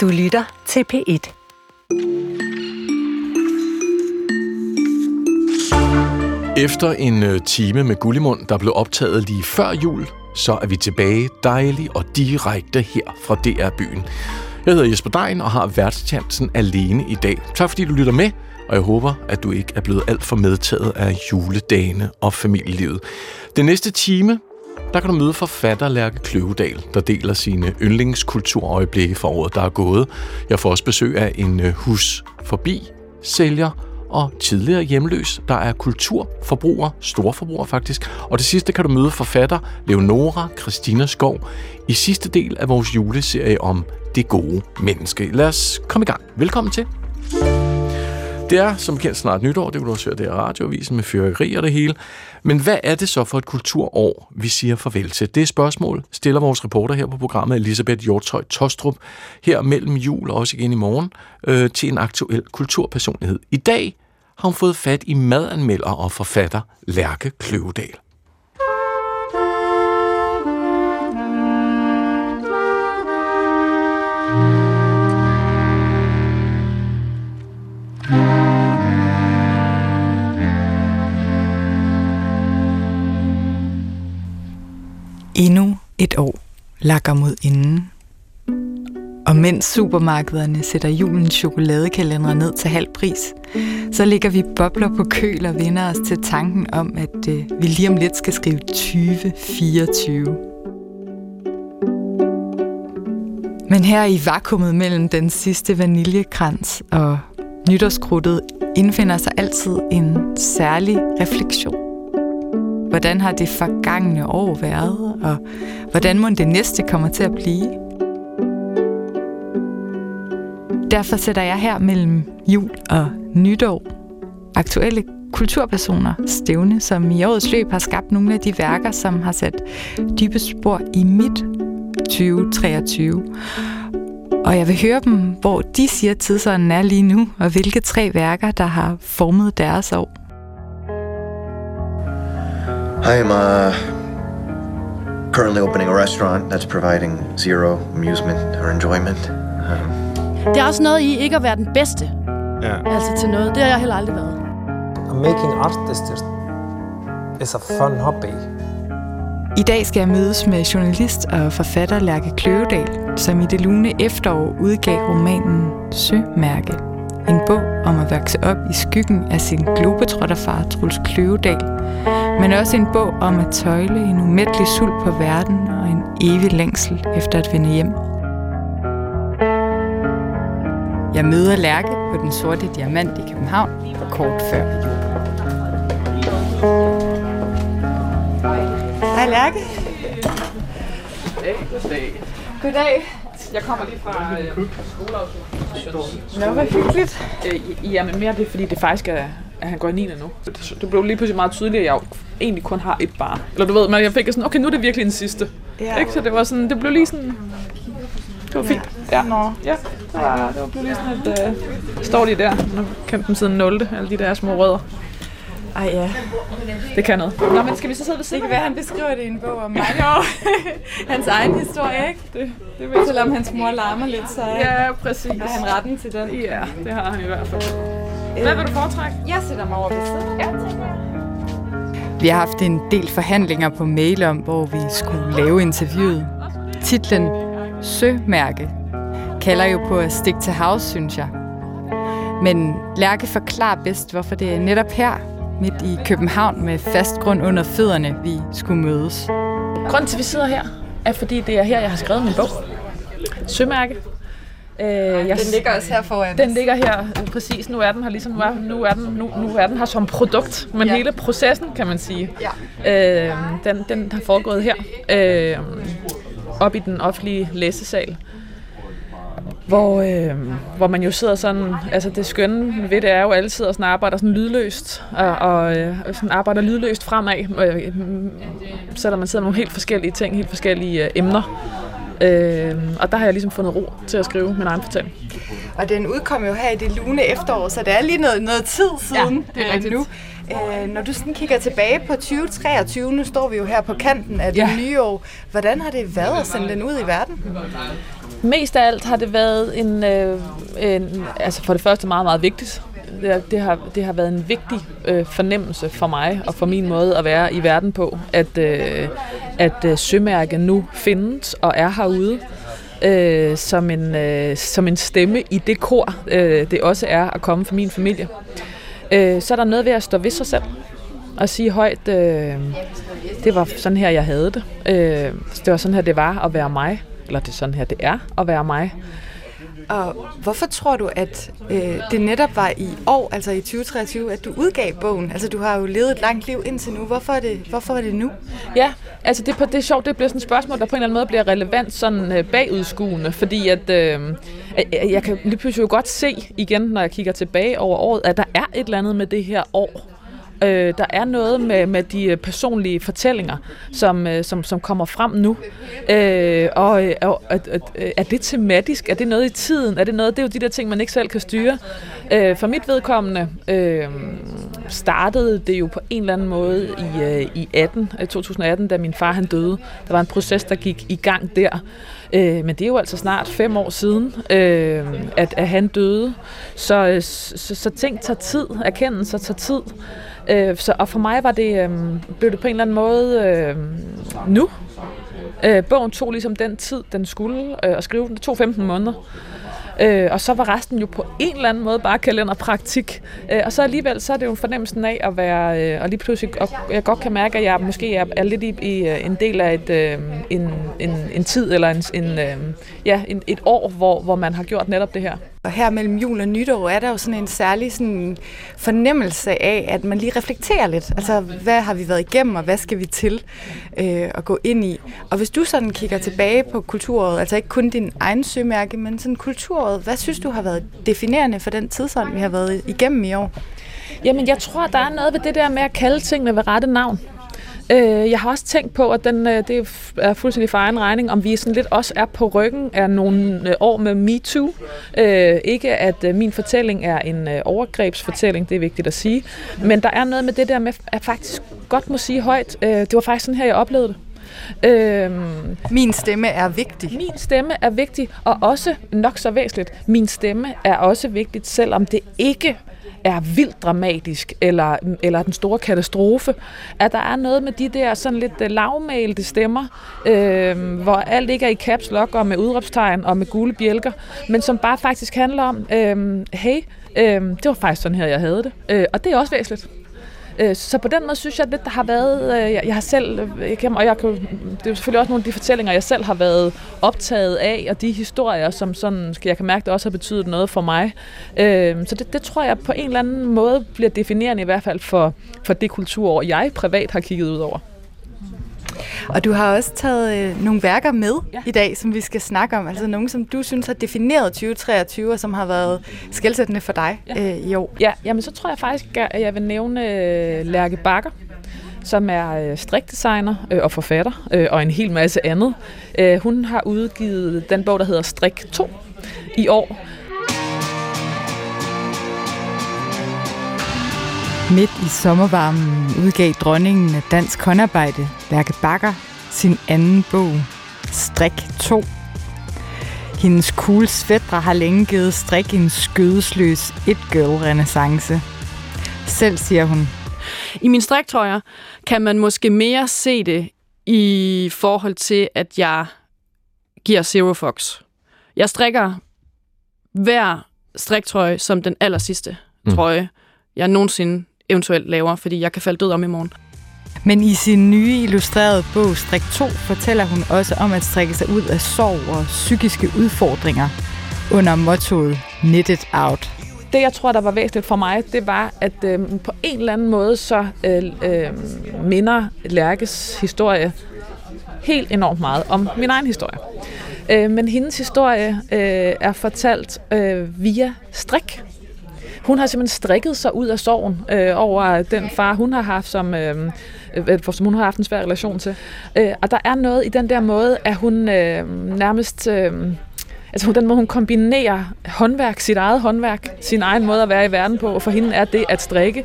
Du lytter til P1. Efter en øh, time med Gullimund, der blev optaget lige før jul, så er vi tilbage dejligt og direkte her fra DR-byen. Jeg hedder Jesper Dein og har værtschansen alene i dag. Tak fordi du lytter med, og jeg håber, at du ikke er blevet alt for medtaget af juledagene og familielivet. Den næste time, der kan du møde forfatter Lærke Kløvedal, der deler sine yndlingskulturøjeblikke for året, der er gået. Jeg får også besøg af en øh, hus forbi sælger og tidligere hjemløs, der er kulturforbruger, storforbruger faktisk. Og det sidste kan du møde forfatter Leonora Christina Skov i sidste del af vores juleserie om det gode menneske. Lad os komme i gang. Velkommen til. Det er som kendt snart nytår, det vil du også høre det er radioavisen med fyrværkeri og det hele. Men hvad er det så for et kulturår, vi siger farvel til? Det spørgsmål stiller vores reporter her på programmet, Elisabeth Hjortøj Tostrup, her mellem jul og også igen i morgen, øh, til en aktuel kulturpersonlighed. I dag har hun fået fat i madanmelder og forfatter Lærke Kløvedal. Endnu et år lakker mod inden. Og mens supermarkederne sætter julens chokoladekalendere ned til halv pris, så ligger vi bobler på køl og vender os til tanken om, at øh, vi lige om lidt skal skrive 2024. Men her i vakuumet mellem den sidste vaniljekrans og nytårskruttet indfinder sig altid en særlig refleksion. Hvordan har det forgangne år været, og hvordan må det næste kommer til at blive? Derfor sætter jeg her mellem jul og nytår aktuelle kulturpersoner stævne, som i årets løb har skabt nogle af de værker, som har sat dybe spor i mit 2023. Og jeg vil høre dem, hvor de siger, at tidsånden er lige nu, og hvilke tre værker, der har formet deres år. Hej, am currently opening a restaurant that's providing zero amusement or enjoyment. Um, Det er også noget i ikke at være den bedste. Ja. Altså til noget. Det har jeg heller aldrig været. Making art is just is a fun hobby. I dag skal jeg mødes med journalist og forfatter Lærke Kløvedal, som i det lune efterår udgav romanen Sømærke. En bog om at vokse op i skyggen af sin globetrotterfar Truls Kløvedal, men også en bog om at tøjle en umættelig sult på verden og en evig længsel efter at vende hjem. Jeg møder Lærke på den sorte diamant i København kort før jul. Hej Lærke. Goddag. Jeg kommer lige fra øh, skoleafslutning. Nå, hvor hyggeligt. Øh, jamen mere det, er, fordi det faktisk er, at han går i 9. nu. Det, blev lige pludselig meget tydeligt, at jeg egentlig kun har et barn. Eller du ved, men jeg fik sådan, okay, nu er det virkelig den sidste. Ja. Ikke? Så det var sådan, det blev lige sådan... Det var fint. Ja, Nå. ja det, var, det var blev lige sådan et... Øh, står de der, nu kæmpe dem siden 0. Alle de der små rødder. Ej ja, Det kan noget. Nå, men skal vi så sidde ved det siden kan af? være, han beskriver det i en bog om mange år. hans egen historie, ikke? Det, det vil Selvom hans mor larmer lidt, så Ja, præcis. har han retten til den. Ja, det har han i hvert fald. Hvad vil du foretrække? Jeg sætter mig over ved siden. Ja, Vi har haft en del forhandlinger på mail om, hvor vi skulle lave interviewet. Titlen Sømærke kalder jo på at stikke til house, synes jeg. Men Lærke forklarer bedst, hvorfor det er netop her, midt i København med fast grund under fødderne, vi skulle mødes. Grunden til, at vi sidder her, er fordi det er her, jeg har skrevet min bog. Sømærke. Øh, jeg, ligger også her foran den ligger her øh, præcis. Nu er den her ligesom, nu er, nu er, den, nu, nu er den her som produkt. Men ja. hele processen, kan man sige, Ja. øh, den, den har foregået her. Øh, op i den offentlige læsesal. Hvor, øh, hvor man jo sidder sådan, altså det skønne ved det er jo, at alle sidder sådan arbejder sådan lydløst, og, og øh, sådan arbejder lydløst fremad, øh, selvom man sidder med nogle helt forskellige ting, helt forskellige øh, emner. Øh, og der har jeg ligesom fundet ro til at skrive min egen fortælling. Og den udkom jo her i det lune efterår, så det er lige noget, noget tid siden Ja, det er øh, rigtigt. nu. Øh, når du sådan kigger tilbage på 2023, nu står vi jo her på kanten af det Ja. nye år. Hvordan har det været at sende den ud i verden? Mest af alt har det været en, øh, en altså for det første meget, meget vigtigt. Det, det, har, det har været en vigtig øh, fornemmelse for mig og for min måde at være i verden på, at, øh, at øh, sømærket nu findes og er herude øh, som, en, øh, som en stemme i det kor, øh, det også er at komme fra min familie. Øh, så er der noget ved at stå ved sig selv og sige højt, øh, det var sådan her, jeg havde det. Øh, det var sådan her, det var at være mig. Eller det er sådan her, det er at være mig. Og hvorfor tror du, at øh, det netop var i år, altså i 2023, at du udgav bogen? Altså, du har jo levet et langt liv indtil nu. Hvorfor er det, hvorfor er det nu? Ja, altså det, på- det er sjovt, det bliver sådan et spørgsmål, der på en eller anden måde bliver relevant sådan øh, bagudskuende, fordi at øh, jeg, jeg kan lige pludselig jo godt se igen, når jeg kigger tilbage over året, at der er et eller andet med det her år. Øh, der er noget med, med de øh, personlige fortællinger, som, øh, som, som kommer frem nu. Øh, og øh, at, at, øh, er det tematisk? Er det noget i tiden? Er det noget? Det er jo de der ting, man ikke selv kan styre. Øh, for mit vedkommende øh, startede det jo på en eller anden måde i, øh, i 18, 2018, øh, da min far han døde. Der var en proces, der gik i gang der. Øh, men det er jo altså snart fem år siden, øh, at, at han døde. Så, øh, så, så ting tager tid. Erkendelser tager tid. Øh, så, og for mig var det, øh, blev det på en eller anden måde øh, nu. Øh, bogen tog ligesom den tid, den skulle øh, at skrive. Den tog 15 måneder. Øh, og så var resten jo på en eller anden måde bare kalenderpraktik. Øh, og så alligevel, så er det jo fornemmelsen af at være, øh, og lige pludselig, og jeg godt kan mærke, at jeg måske er, er lidt i, i øh, en del af et, øh, en, en, en tid, eller en, en, øh, ja, en, et år, hvor, hvor man har gjort netop det her. Og her mellem jul og nytår er der jo sådan en særlig sådan fornemmelse af, at man lige reflekterer lidt. Altså, hvad har vi været igennem, og hvad skal vi til øh, at gå ind i? Og hvis du sådan kigger tilbage på kulturåret, altså ikke kun din egen sømærke, men sådan kulturåret, hvad synes du har været definerende for den tidsånd, vi har været igennem i år? Jamen, jeg tror, der er noget ved det der med at kalde tingene ved rette navn. Øh, jeg har også tænkt på, at den, øh, det er fuldstændig for egen regning, om vi sådan lidt også er på ryggen af nogle øh, år med MeToo. Øh, ikke at øh, min fortælling er en øh, overgrebsfortælling, det er vigtigt at sige, men der er noget med det der med, at faktisk godt må sige højt, øh, det var faktisk sådan her, jeg oplevede det. Øh, Min stemme er vigtig. min stemme er vigtig, og også nok så væsentligt, min stemme er også vigtigt, selvom det ikke er vildt dramatisk, eller, eller den store katastrofe, at der er noget med de der sådan lidt øh, lavmælte stemmer, øh, hvor alt ikke er i caps lock og med udråbstegn og med gule bjælker, men som bare faktisk handler om, øh, hey, øh, det var faktisk sådan her, jeg havde det. Øh, og det er også væsentligt. Øh, så på den måde synes jeg lidt, der har været, øh, jeg, har selv, jeg kan, og jeg kan, det er selvfølgelig også nogle af de fortællinger, jeg selv har været optaget af, og de historier, som sådan, jeg kan mærke, det også har betydet noget for mig. Øh, så det, det tror jeg på en eller anden måde bliver definerende i hvert fald for, for det kulturår, jeg privat har kigget ud over. Og du har også taget øh, nogle værker med ja. Ja. i dag, som vi skal snakke om. Altså nogle, som du synes har defineret 2023, og som har været skældsættende for dig ja. øh, i år. Ja, jamen så tror jeg faktisk, at jeg vil nævne øh, Lærke Bakker, som er øh, strikdesigner øh, og forfatter øh, og en hel masse andet. Hun har udgivet den bog, der hedder Strik 2 i år, Midt i sommervarmen udgav dronningen af dansk håndarbejde, Lærke Bakker, sin anden bog, Strik 2. Hendes cool svætre har længe givet strik en skødesløs et-girl-renaissance. Selv siger hun, I mine striktrøjer kan man måske mere se det i forhold til, at jeg giver Zero Fox. Jeg strikker hver striktrøje som den aller sidste mm. trøje, jeg nogensinde eventuelt laver, fordi jeg kan falde død om i morgen. Men i sin nye illustrerede bog Strik 2 fortæller hun også om at strikke sig ud af sorg og psykiske udfordringer under mottoet Knit It Out. Det, jeg tror, der var væsentligt for mig, det var, at øh, på en eller anden måde, så øh, øh, minder Lærkes historie helt enormt meget om min egen historie. Øh, men hendes historie øh, er fortalt øh, via strik. Hun har simpelthen strikket sig ud af sorgen øh, over den far, hun har haft, som, øh, øh, som hun har haft en svær relation til. Øh, og der er noget i den der måde, at hun øh, nærmest... Øh, Altså den måde, hun kombinerer håndværk, sit eget håndværk, sin egen måde at være i verden på, og for hende er det at strikke,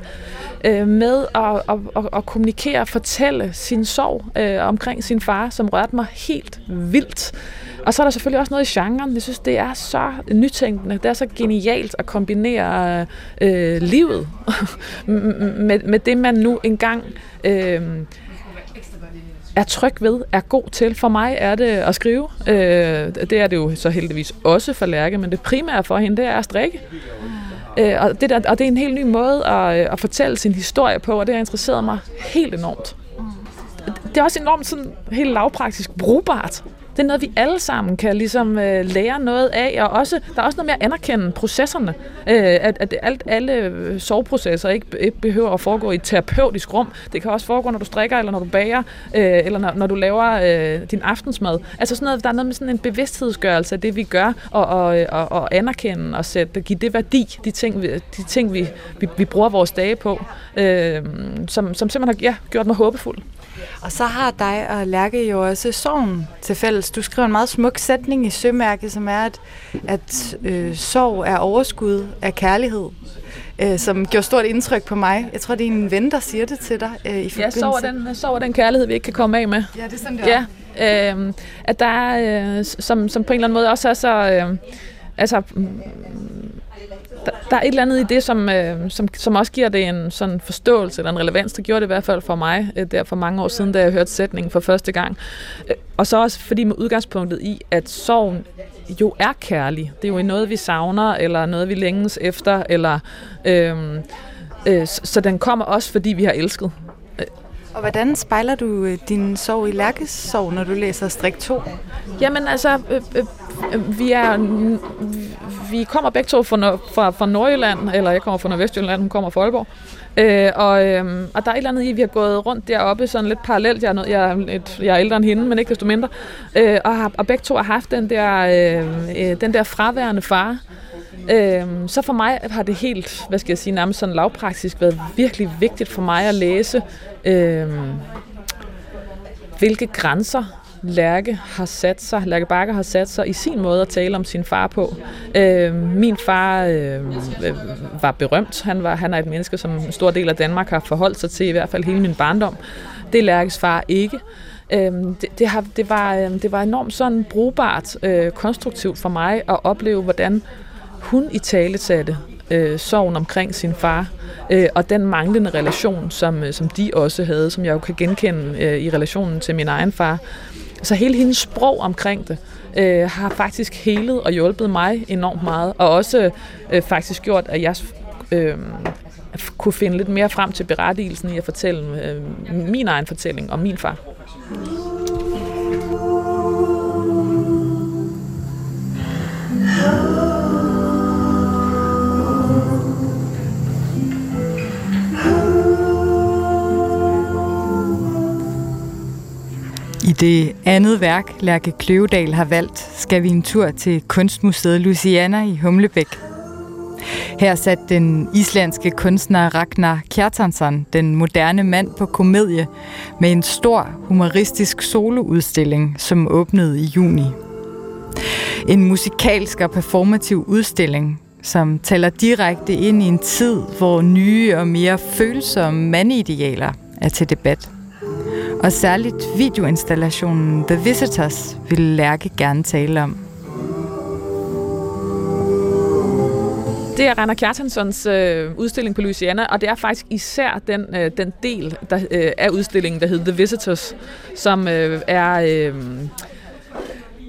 øh, med at, at, at, at kommunikere og fortælle sin sorg øh, omkring sin far, som rørte mig helt vildt. Og så er der selvfølgelig også noget i genren. Jeg synes, det er så nytænkende. Det er så genialt at kombinere øh, livet med, med det, man nu engang øh, er tryg ved, er god til. For mig er det at skrive. Øh, det er det jo så heldigvis også for Lærke, men det primære for hende, det er at strikke. Øh, og, det der, og det er en helt ny måde at, øh, at fortælle sin historie på, og det har interesseret mig helt enormt. Det er også enormt sådan helt lavpraktisk brugbart det er noget, vi alle sammen kan ligesom øh, lære noget af, og også, der er også noget med at anerkende processerne. Øh, at, at alt, alle øh, soveprocesser ikke, ikke behøver at foregå i et terapeutisk rum. Det kan også foregå, når du strikker, eller når du bager, øh, eller når, når du laver øh, din aftensmad. Altså sådan noget, der er noget med sådan en bevidsthedsgørelse af det, vi gør, og, og, øh, og, og anerkende og sætte, give det værdi, de ting, vi, de ting, vi, vi, vi bruger vores dage på, øh, som, som simpelthen har ja, gjort mig håbefuld. Og så har dig og Lærke jo også sorgen til fælles. Du skriver en meget smuk sætning i Sømærke, som er, at, at øh, sorg er overskud af kærlighed øh, som gjorde stort indtryk på mig. Jeg tror, det er en ven, der siger det til dig øh, i forbindelse. Ja, sorg den, sorg den kærlighed, vi ikke kan komme af med. Ja, det er sådan, det er. Ja, øh, at der er, øh, som, som på en eller anden måde også er så... Øh, altså, der, der er et eller andet i det, som, øh, som, som også giver det en sådan forståelse eller en relevans. Det gjorde det i hvert fald for mig øh, der for mange år siden, da jeg hørte sætningen for første gang. Øh, og så også fordi med udgangspunktet i, at sorgen jo er kærlig. Det er jo noget, vi savner, eller noget, vi længes efter, eller... Øh, øh, så, så den kommer også, fordi vi har elsket. Øh, og hvordan spejler du øh, din sorg i Lærkes sorg, når du læser Strik 2? Jamen altså, øh, øh, øh vi er vi kommer begge to fra, fra, fra Nordjylland, eller jeg kommer fra Nordvestjylland, hun kommer fra Aalborg. Øh, og, øh, og der er et eller andet i, vi har gået rundt deroppe sådan lidt parallelt. Jeg er, noget, jeg er, et, jeg er ældre end hende, men ikke desto mindre. Øh, og, har, og begge to har haft den der, øh, øh, den der fraværende far. Øh, Øhm, så for mig har det helt, hvad skal jeg sige, nærmest sådan lavpraktisk været virkelig vigtigt for mig at læse, øhm, hvilke grænser Lærke har sat sig, Lærke Bakker har sat sig i sin måde at tale om sin far på. Øh, min far øhm, øh, var berømt. Han, var, han er et menneske, som en stor del af Danmark har forholdt sig til, i hvert fald hele min barndom. Det er Lærkes far ikke. Øhm, det, det, har, det, var, øhm, det var enormt sådan brugbart, øh, konstruktivt for mig at opleve, hvordan hun i tale satte øh, sorgen omkring sin far, øh, og den manglende relation, som, øh, som de også havde, som jeg jo kan genkende øh, i relationen til min egen far. Så hele hendes sprog omkring det øh, har faktisk helet og hjulpet mig enormt meget, og også øh, faktisk gjort, at jeg øh, kunne finde lidt mere frem til berettigelsen i at fortælle øh, min egen fortælling om min far. I det andet værk, Lærke Kløvedal har valgt, skal vi en tur til Kunstmuseet Luciana i Humlebæk. Her satte den islandske kunstner Ragnar Kjartansson den moderne mand på komedie med en stor humoristisk soloudstilling, som åbnede i juni. En musikalsk og performativ udstilling, som taler direkte ind i en tid, hvor nye og mere følsomme mandidealer er til debat. Og særligt videoinstallationen The Visitors vil Lærke gerne tale om. Det er Rainer Kjartanssons øh, udstilling på Louisiana, og det er faktisk især den, øh, den del der, øh, af udstillingen, der hedder The Visitors, som øh, er øh,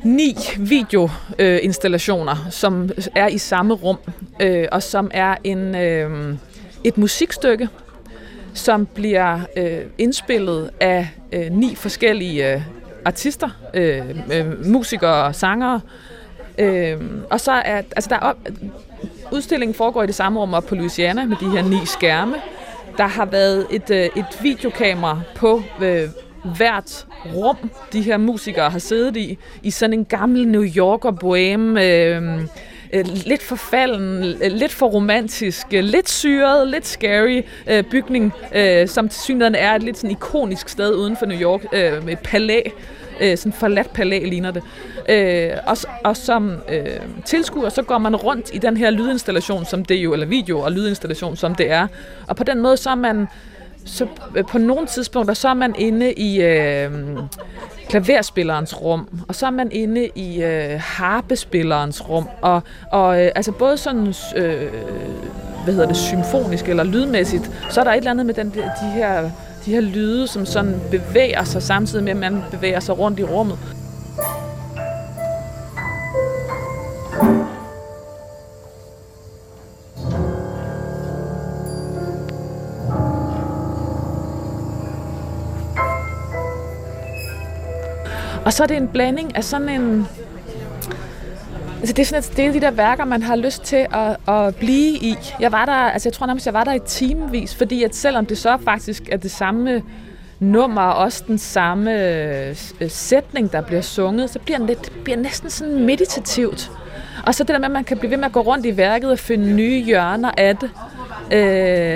ni videoinstallationer, øh, som er i samme rum, øh, og som er en, øh, et musikstykke, som bliver øh, indspillet af øh, ni forskellige øh, artister, øh, øh, musikere og sangere. Øh, og så er, altså der er op, udstillingen foregår i det samme rum op på Louisiana med de her ni skærme. Der har været et, øh, et videokamera på øh, hvert rum, de her musikere har siddet i, i sådan en gammel New Yorker boheme, øh, øh, Øh, lidt forfalden, øh, lidt for romantisk, øh, lidt syret, lidt scary øh, bygning, øh, som til synligheden er et lidt sådan ikonisk sted uden for New York, øh, med palæ, øh, sådan forladt palæ ligner det. Øh, og, og som øh, tilskuer, så går man rundt i den her lydinstallation, som det jo, eller video og lydinstallation, som det er. Og på den måde, så er man så øh, på nogle tidspunkter, så er man inde i øh, klaverspillerens rum, og så er man inde i øh, harpespillerens rum, og, og øh, altså både sådan, øh, hvad hedder det, symfonisk eller lydmæssigt, så er der et eller andet med den, de her de her lyde, som sådan bevæger sig samtidig med, at man bevæger sig rundt i rummet. Og så er det en blanding af sådan en... Altså det, er sådan, et, det er de der værker, man har lyst til at, at blive i. Jeg var der, altså jeg tror nærmest, jeg var der i timevis, fordi at selvom det så faktisk er det samme nummer, og også den samme øh, sætning, der bliver sunget, så bliver det lidt, bliver næsten sådan meditativt. Og så det der med, at man kan blive ved med at gå rundt i værket og finde nye hjørner af det. Øh,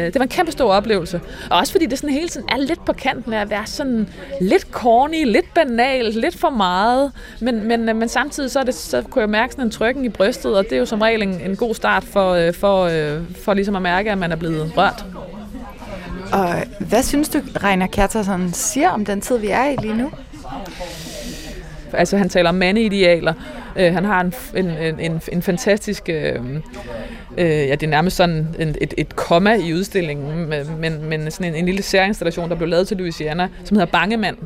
det var en kæmpe stor oplevelse. Og også fordi det sådan hele tiden er lidt på kanten af at være sådan lidt corny, lidt banal, lidt for meget. Men, men, men samtidig så, er det, så kunne jeg mærke sådan en trykken i brystet, og det er jo som regel en, en god start for, øh, for, øh, for ligesom at mærke, at man er blevet rørt. Og hvad synes du, Reiner Kjartason siger om den tid, vi er i lige nu? Altså, han taler om mandeidealer. Øh, han har en, en, en, en fantastisk... Øh, øh, ja, det er nærmest sådan en, et, et komma i udstillingen, men, men sådan en, en lille særinstallation, der blev lavet til Louisiana, som hedder Bangemand,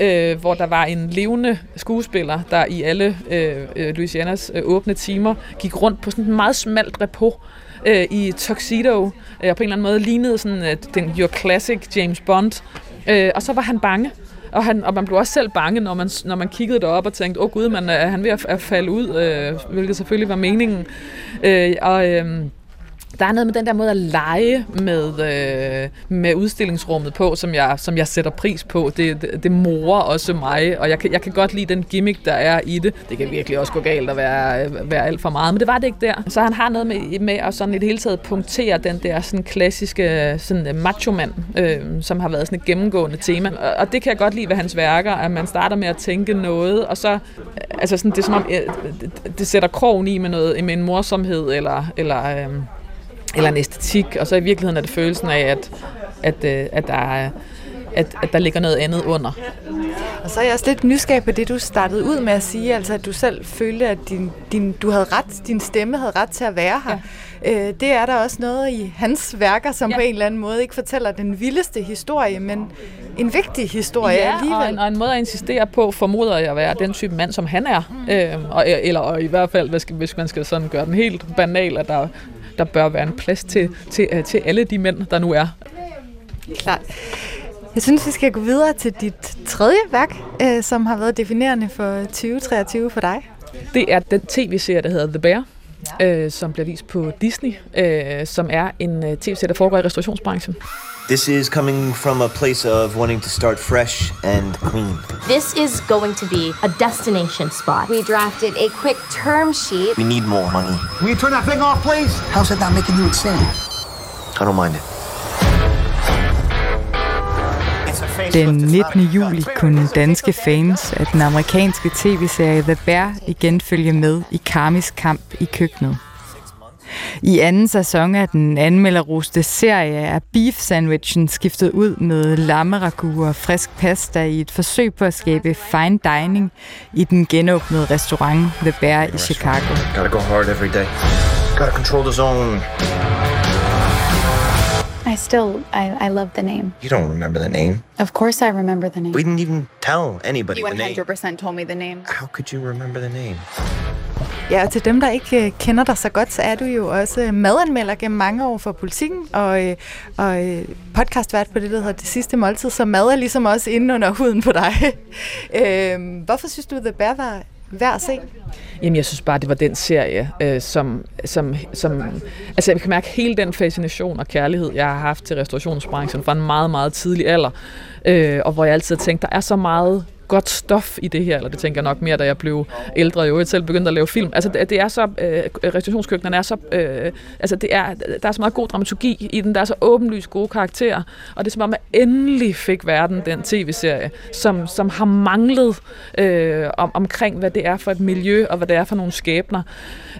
øh, hvor der var en levende skuespiller, der i alle øh, øh Louisianas øh, åbne timer gik rundt på sådan en meget smalt repo øh, i tuxedo, øh, og på en eller anden måde lignede sådan øh, den your classic James Bond. Øh, og så var han bange. Og, han, og man blev også selv bange, når man, når man kiggede derop og tænkte, åh oh, gud, man, er han ved at, at falde ud, øh, hvilket selvfølgelig var meningen. Øh, og... Øh, der er noget med den der måde at lege med, øh, med udstillingsrummet på, som jeg, som jeg sætter pris på. Det, det, det morer også mig, og jeg kan, jeg kan godt lide den gimmick, der er i det. Det kan virkelig også gå galt at være, øh, være alt for meget, men det var det ikke der. Så han har noget med, med at sådan i det hele taget punktere den der sådan klassiske sådan øh, macho-mand, øh, som har været sådan et gennemgående tema. Og, og det kan jeg godt lide ved hans værker, at man starter med at tænke noget, og så øh, altså sådan, det er som om, øh, det, det sætter krogen i med, noget, med en morsomhed, eller, eller øh, eller en æstetik, og så i virkeligheden er det følelsen af, at, at, øh, at, der, er, at, at der ligger noget andet under. Og så er jeg også lidt nysgerrig på det, du startede ud med at sige, altså at du selv følte, at din, din, du havde ret, din stemme havde ret til at være her. Ja. Øh, det er der også noget i hans værker, som ja. på en eller anden måde ikke fortæller den vildeste historie, men en vigtig historie ja, alligevel. Og en, og en måde at insistere på, formoder jeg at være den type mand, som han er. Mm. Øhm, og, eller og i hvert fald, hvis, hvis man skal sådan gøre den helt banal, at der der bør være en plads til, til, øh, til alle de mænd, der nu er. Klart. Jeg synes, vi skal gå videre til dit tredje værk, øh, som har været definerende for 2023 for dig. Det er den tv-serie, der hedder The Bear, øh, som bliver vist på Disney, øh, som er en øh, tv-serie, der foregår i restaurationsbranchen. This is coming from a place of wanting to start fresh and clean. This is going to be a destination spot. We drafted a quick term sheet. We need more money. Will you turn that thing off, please? How's that not making you insane? I don't mind it. Den 19. juli kunne danske fans af den amerikanske tv-serie The Bear igen følge med i Karmis kamp i køkkenet. I anden sæson af den anmelderroste serie er beef sandwichen skiftet ud med lammeragu og frisk pasta i et forsøg på at skabe fine dining i den genåbnede restaurant The Bear i Chicago. Gotta go hard every day. Gotta control the zone. I still, I, I love the name. You don't remember the name. Of course I remember the name. We didn't even tell anybody you the name. 100% told me the name. How could you remember the name? Ja, og til dem, der ikke øh, kender dig så godt, så er du jo også øh, madanmelder gennem mange år for politikken, og, øh, og podcastvært på det, der hedder Det Sidste Måltid, så mad er ligesom også inde under huden på dig. øh, hvorfor synes du, The Bear var værd at se? Jamen, jeg synes bare, det var den serie, øh, som, som, som... Altså, jeg kan mærke hele den fascination og kærlighed, jeg har haft til restaurationsbranchen fra en meget, meget tidlig alder. Øh, og hvor jeg altid har tænkt, der er så meget godt stof i det her, eller det tænker jeg nok mere, da jeg blev ældre, jo selv begyndte at lave film. Altså det, det er så, øh, restaurationskøkkenerne er så, øh, altså det er, der er så meget god dramaturgi i den, der er så åbenlyst gode karakterer, og det er som om, at endelig fik verden den tv-serie, som, som har manglet øh, om, omkring, hvad det er for et miljø, og hvad det er for nogle skæbner.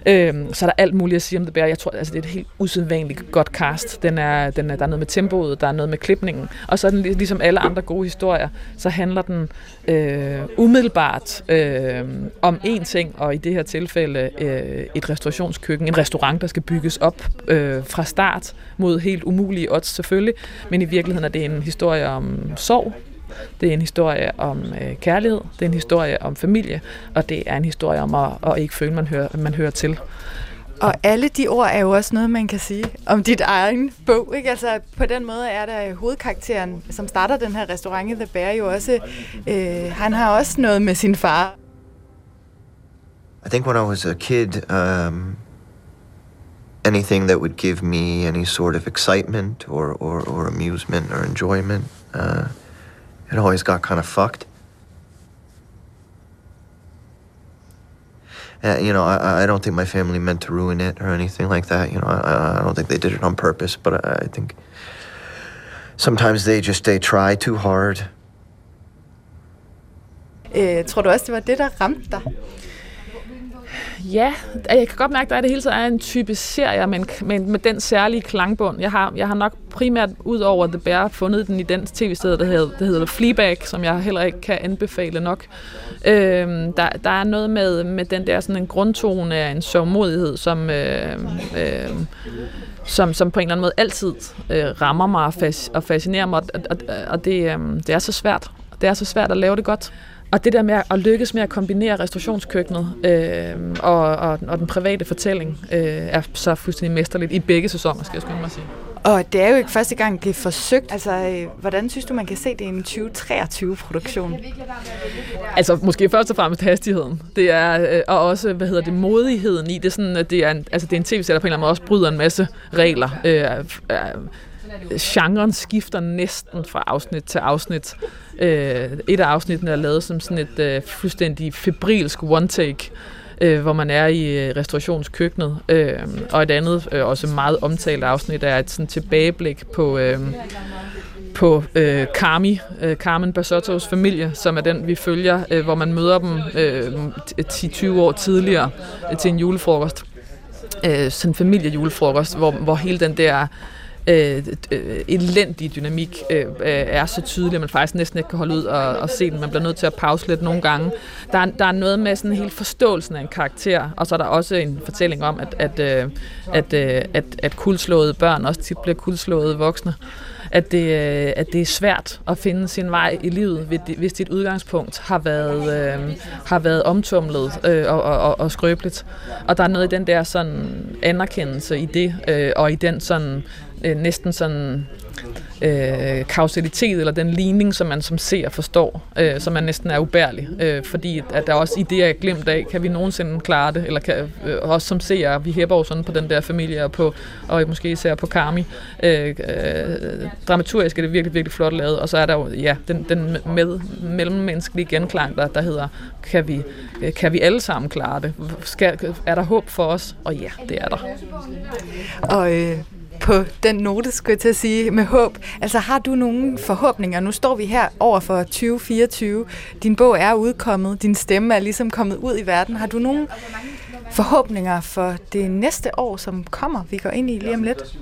Øh, så er der alt muligt at sige om det bærer. Jeg tror, altså, det er et helt usædvanligt godt cast. Den er, den er, der er noget med tempoet, der er noget med klipningen, og så er den ligesom alle andre gode historier, så handler den øh, Øh, umiddelbart øh, om én ting, og i det her tilfælde øh, et restaurationskøkken, en restaurant, der skal bygges op øh, fra start mod helt umulige odds selvfølgelig, men i virkeligheden er det en historie om sorg, det er en historie om øh, kærlighed, det er en historie om familie, og det er en historie om at, at ikke føle, man hører, man hører til. Og alle de ord er jo også noget, man kan sige om dit egen bog. Ikke? Altså, på den måde er der øh, hovedkarakteren, som starter den her restaurant i The Bear, jo også, øh, han har også noget med sin far. I think when I was a kid, um, anything that would give me any sort of excitement or, or, or amusement or enjoyment, uh, it always got kind of fucked. Uh, you know, I, I don't think my family meant to ruin it or anything like that. You know, I, I don't think they did it on purpose, but I, I think sometimes they just they try too hard. Øh, tror du også, det var det, der ramte dig? Ja, jeg kan godt mærke, at der er det hele tiden er en type serie, men, men med den særlige klangbund. Jeg har, jeg har nok primært ud over The Bear fundet den i den tv-sted, der hedder, der hedder Fleabag, som jeg heller ikke kan anbefale nok. Øhm, der, der er noget med, med den der sådan en grundtone af en sørgmodighed, som, øh, øh, som, som på en eller anden måde altid øh, rammer mig og, fas, og fascinerer mig, og, og, og det, øh, det er så svært. Det er så svært at lave det godt. Og det der med at lykkes med at kombinere restaurationskøkkenet øh, og, og, og den private fortælling øh, er så fuldstændig mesterligt i begge sæsoner, skal jeg skynde mig at sige. Og det er jo ikke første gang, det er forsøgt. Altså, øh, hvordan synes du, man kan se det i en 2023-produktion? Altså, måske først og fremmest hastigheden. Det er, øh, og også, hvad hedder det, modigheden i det. Sådan, at det er en, altså, det er en tv-serie, der på en eller anden måde også bryder en masse regler. Øh, øh, genren skifter næsten fra afsnit til afsnit. Øh, et af afsnittene er lavet som sådan et øh, fuldstændig febrilsk one-take, øh, hvor man er i øh, restaurationskøkkenet. Øh, og et andet, øh, også meget omtalt afsnit, er et sådan tilbageblik på... Øh, på øh, Carmi, øh, Carmen Basottos familie, som er den, vi følger, øh, hvor man møder dem øh, 10-20 år tidligere øh, til en julefrokost. Øh, sådan en familiejulefrokost, hvor, hvor hele den der øh, øh, øh elendige dynamik øh, øh, er så tydelig, at man faktisk næsten ikke kan holde ud og, og se den. Man bliver nødt til at pause lidt nogle gange. Der er, der er noget med sådan helt forståelsen af en karakter, og så er der også en fortælling om, at, at, øh, at, øh, at, at kuldslåede børn også tit bliver kuldslåede voksne at det, øh, at det er svært at finde sin vej i livet, hvis dit udgangspunkt har været, øh, har været omtumlet øh, og, og, og skrøbeligt. Og der er noget i den der sådan anerkendelse i det, øh, og i den sådan øh, næsten sådan øh, kausalitet, eller den ligning, som man som ser forstår, øh, som man næsten er ubærlig. Øh, fordi at der også i det, jeg glemt af, kan vi nogensinde klare det, eller kan, øh, også som ser, vi hæber jo sådan på den der familie, og, på, og måske især på Kami. Øh, øh, dramaturgisk er det virkelig, virkelig flot lavet, og så er der jo ja, den, den med, mellemmenneskelige genklang, der, der hedder, kan vi, øh, kan vi alle sammen klare det? Skal, er der håb for os? Og ja, det er der. Og øh, på den note, skulle jeg til at sige, med håb. Altså har du nogle forhåbninger? Nu står vi her over for 2024. Din bog er udkommet, din stemme er ligesom kommet ud i verden. Har du nogle forhåbninger for det næste år, som kommer, vi går ind i lige om lidt?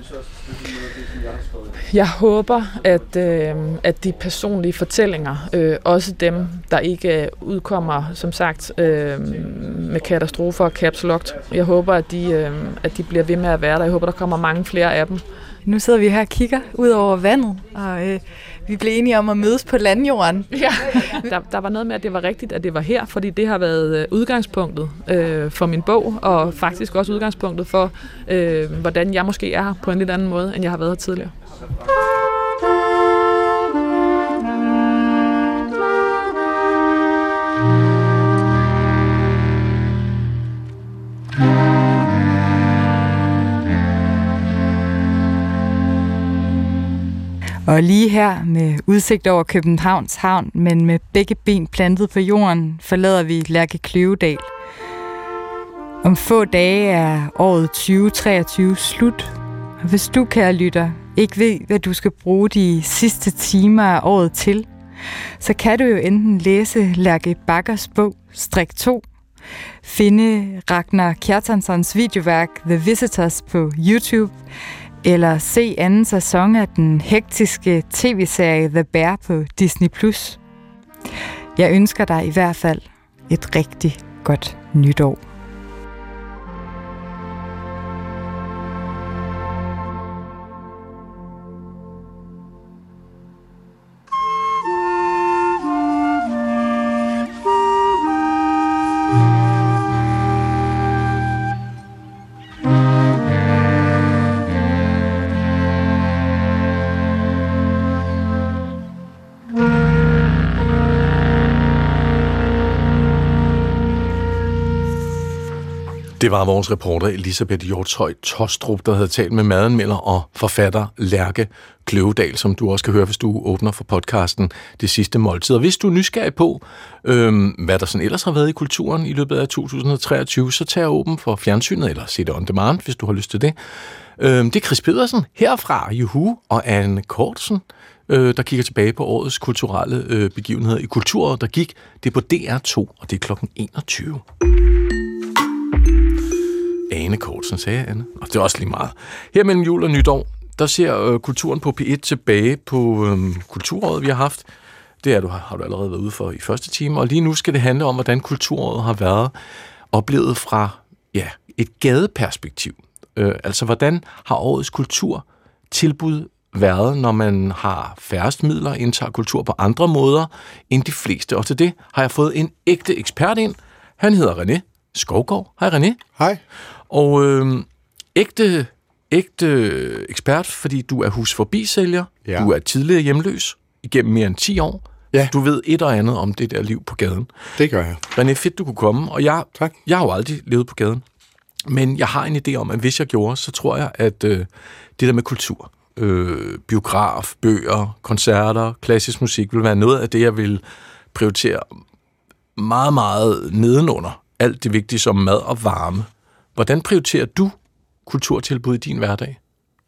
Jeg håber, at, øh, at de personlige fortællinger, øh, også dem, der ikke udkommer, som sagt, øh, med katastrofer og caps locked, jeg håber, at de, øh, at de bliver ved med at være der. Jeg håber, der kommer mange flere af dem. Nu sidder vi her og kigger ud over vandet, og øh, vi blev enige om at mødes på landjorden. Ja. der, der var noget med, at det var rigtigt, at det var her, fordi det har været øh, udgangspunktet øh, for min bog, og faktisk også udgangspunktet for, øh, hvordan jeg måske er her på en lidt anden måde, end jeg har været her tidligere. Og lige her med udsigt over Københavns Havn, men med begge ben plantet på jorden, forlader vi Lærke Kløvedal. Om få dage er året 2023 slut. Og hvis du, kære lytter, ikke ved, hvad du skal bruge de sidste timer af året til, så kan du jo enten læse Lærke Bakkers bog Strik 2, finde Ragnar Kjartansons videoværk The Visitors på YouTube, eller se anden sæson af den hektiske tv-serie The Bear på Disney+. Jeg ønsker dig i hvert fald et rigtig godt nytår. Det var vores reporter Elisabeth Hjortøj Tostrup, der havde talt med madanmelder og forfatter Lærke Kløvedal, som du også kan høre, hvis du åbner for podcasten Det Sidste Måltid. Og hvis du er nysgerrig på, øhm, hvad der sådan ellers har været i kulturen i løbet af 2023, så tag åben for fjernsynet, eller se det on demand, hvis du har lyst til det. Øhm, det er Chris Pedersen herfra, Juhu, og Anne Kortsen, øh, der kigger tilbage på årets kulturelle øh, begivenheder i kulturen, der gik. Det er på DR2, og det er klokken 21. Ane Kortsen, sagde Anne. Og det er også lige meget. Her mellem jul og nytår, der ser øh, kulturen på P1 tilbage på øh, kulturåret, vi har haft. Det er du, har du allerede været ude for i første time. Og lige nu skal det handle om, hvordan kulturåret har været oplevet fra ja, et gadeperspektiv. Øh, altså, hvordan har årets kultur tilbud været, når man har færrest midler, indtager kultur på andre måder end de fleste. Og til det har jeg fået en ægte ekspert ind. Han hedder René Skovgaard. Hej René. Hej. Og øh, ægte, ægte ekspert, fordi du er husforbisælger. Ja. Du er tidligere hjemløs igennem mere end 10 år. Ja. Du ved et og andet om det der liv på gaden. Det gør jeg. René, fedt du kunne komme. Og jeg, tak. jeg har jo aldrig levet på gaden. Men jeg har en idé om, at hvis jeg gjorde, så tror jeg, at øh, det der med kultur, øh, biograf, bøger, koncerter, klassisk musik, vil være noget af det, jeg vil prioritere meget, meget nedenunder alt det vigtige som mad og varme. Hvordan prioriterer du kulturtilbud i din hverdag?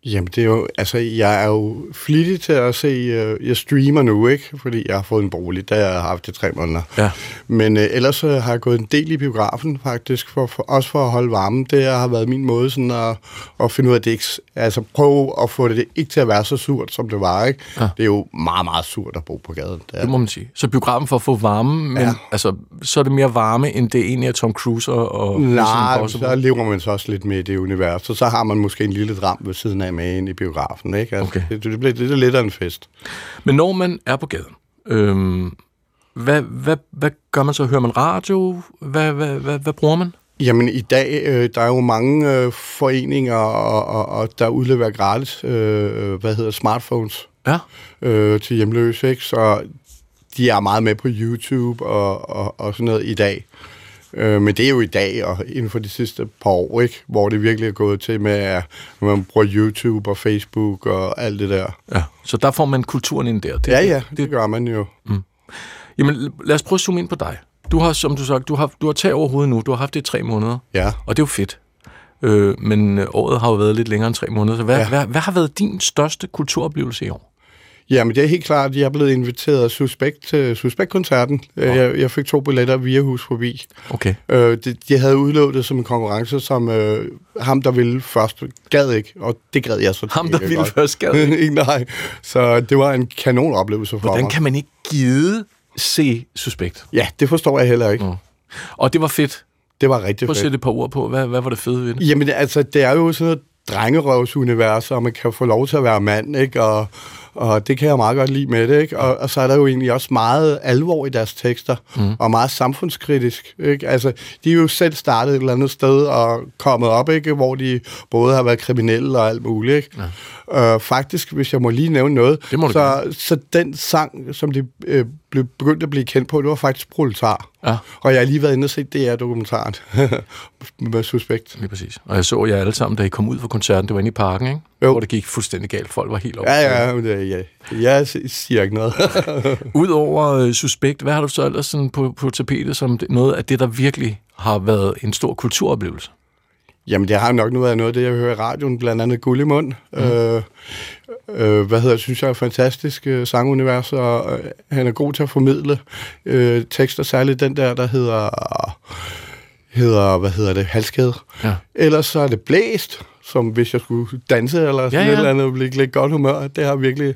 Jamen, det er jo, altså, jeg er jo flittig til at se, uh, jeg streamer nu, ikke? Fordi jeg har fået en bolig, der jeg har haft det tre måneder. Ja. Men uh, ellers uh, har jeg gået en del i biografen, faktisk, for, for, også for at holde varmen. Det har været min måde sådan at, at finde ud af det ikke, altså prøve at få det ikke til at være så surt, som det var, ikke? Ja. Det er jo meget, meget surt at bo på gaden. Det, er Det må man sige. Så biografen for at få varme, men ja. altså, så er det mere varme, end det egentlig er Tom Cruise og... og Nej, så lever man så også lidt med i det univers. Så så har man måske en lille dram ved siden af med ind i biografen. Ikke? Altså, Okay. det, det bliver lidt lidt af en fest. Men når man er på gaden, øhm, hvad, hvad, hvad gør man så? Hører man radio? Hvad, hvad, hvad, hvad bruger man? Jamen i dag, øh, der er jo mange øh, foreninger, og, og, og der udleverer gratis, øh, hvad hedder smartphones Ja. øh, til hjemløse, ikke? Så de er meget med på YouTube og, og, og sådan noget i dag. Øh, men det er jo i dag, og inden for de sidste par år, ikke? hvor det virkelig er gået til med, at man bruger YouTube og Facebook og alt det der. Ja, så der får man kulturen ind der. Det, Ja, ja, det gør man jo. Jamen, lad os prøve at zoome ind på dig. Du har, som du sagde, du har, du har tag over hovedet nu. Du har haft det i tre måneder. Ja. Og det er jo fedt. Øh, men øh, året har jo været lidt længere end tre måneder. Så hvad. Ja. hvad, hvad har været din største kulturoplevelse i år? Jamen, det er helt klart, jeg er blevet inviteret af Suspekt til Suspekt-koncerten. Oh. Jeg, jeg fik to billetter via Hus forbi. Okay. Øh, de, de havde udlovet det som en konkurrence, som øh, ham, der ville først, gad ikke, og det gad jeg så Ham, der ville godt. først gad ikke? Nej, så det var en kanon oplevelse for Hvordan mig. kan man ikke gide se Suspekt? Ja, det forstår jeg heller ikke. Mm. Og det var fedt. Det var rigtig Prøv at fedt. sætte et par ord på. Hvad, hvad var det fede ved det? Jamen, altså, det er jo sådan noget drengerøvsunivers, og man kan få lov til at være mand, ikke? Og, og det kan jeg meget godt lide med det, ikke? Og, og så er der jo egentlig også meget alvor i deres tekster, mm. og meget samfundskritisk, ikke? Altså, de er jo selv startet et eller andet sted og kommet op, ikke? Hvor de både har været kriminelle og alt muligt, ikke? Ja. Øh, faktisk, hvis jeg må lige nævne noget, så, så den sang, som de øh, blev begyndt at blive kendt på, det var faktisk Proletar. Ja. Og jeg har lige været inde og set DR-dokumentaren med Suspekt. Lige præcis. Og jeg så jer alle sammen, da I kom ud fra koncerten. Det var inde i parken, ikke? Jo. Hvor det gik fuldstændig galt. Folk var helt oppe. Ja, ja, det, ja. Jeg siger ikke noget. Udover øh, Suspekt, hvad har du så ellers sådan på, på tapetet som noget af det, der virkelig har været en stor kulturoplevelse? Jamen, det har nok nu været noget af det, jeg hører i radioen, blandt andet Guld i mund. Mm. Øh, øh, hvad hedder synes jeg er fantastisk øh, sangunivers, og øh, han er god til at formidle øh, tekster, særligt den der, der hedder, hedder hvad hedder det, halskæde. Ja. Ellers så er det blæst, som hvis jeg skulle danse eller sådan Ja, ja, ja. ja. et eller andet, og blive lidt godt humør. Det har virkelig,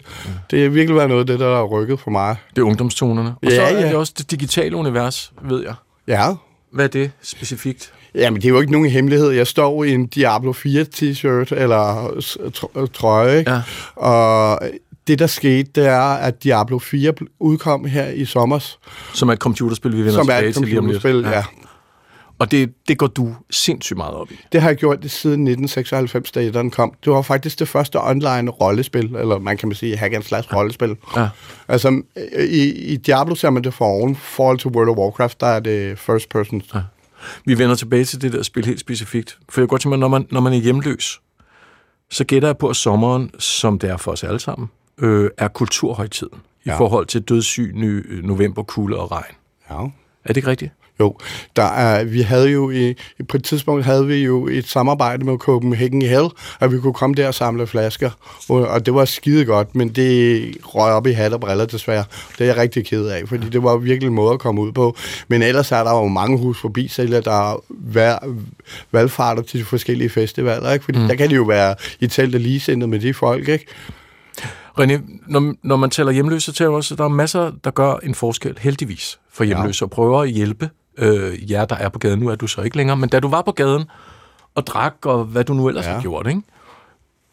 det har virkelig været noget af det, der har rykket for mig. Det er ungdomstonerne. Og Ja, så er ja. det også det digitale univers, ved jeg. Ja, Hvad er det specifikt? Jamen, det er jo ikke nogen hemmelighed. Jeg står i en Diablo 4 t-shirt eller s- tr- trøje? Ja. Og det, der skete, det er, at Diablo 4 bl- udkom her i sommers, Som er et computerspil, vi vender som tilbage til lige om lidt. computerspil, ja. Og det, det går du sindssygt meget op i. Det har jeg gjort det siden 1996, da den kom. Det var faktisk det første online rollespil, eller man kan man sige hack and slash rollespil. Ja. Altså, i, i Diablo ser man det for oven. Forhold til World of Warcraft, der er det first person. Ja. Vi vender tilbage til det der spil helt specifikt. For jeg godt tænke mig, når man, når man er hjemløs, så gætter jeg på, at sommeren, som det er for os alle sammen, øh, er kulturhøjtiden i Ja. forhold til dødssyg, ny, november, kulde og regn. Ja. Er det ikke rigtigt? Jo, der er, vi havde jo i, på et tidspunkt havde vi jo et samarbejde med Copenhagen Hell, at vi kunne komme der og samle flasker, og, og det var skide godt, men det røg op i hat og briller desværre. Det er jeg rigtig ked af, fordi det var virkelig en måde at komme ud på. Men ellers er der jo mange hus forbi sælger, der vær, valgfarter til de forskellige festivaler, ikke? fordi mm. der kan det jo være i telt og ligesindet med de folk, ikke? René, når, når man taler hjemløse, så man også, at der er masser, der gør en forskel, heldigvis, for hjemløse, og prøver at hjælpe øh, jer, der er på gaden. Nu er du så ikke længere, men da du var på gaden og drak, og hvad du nu ellers ja. Har gjort, ikke?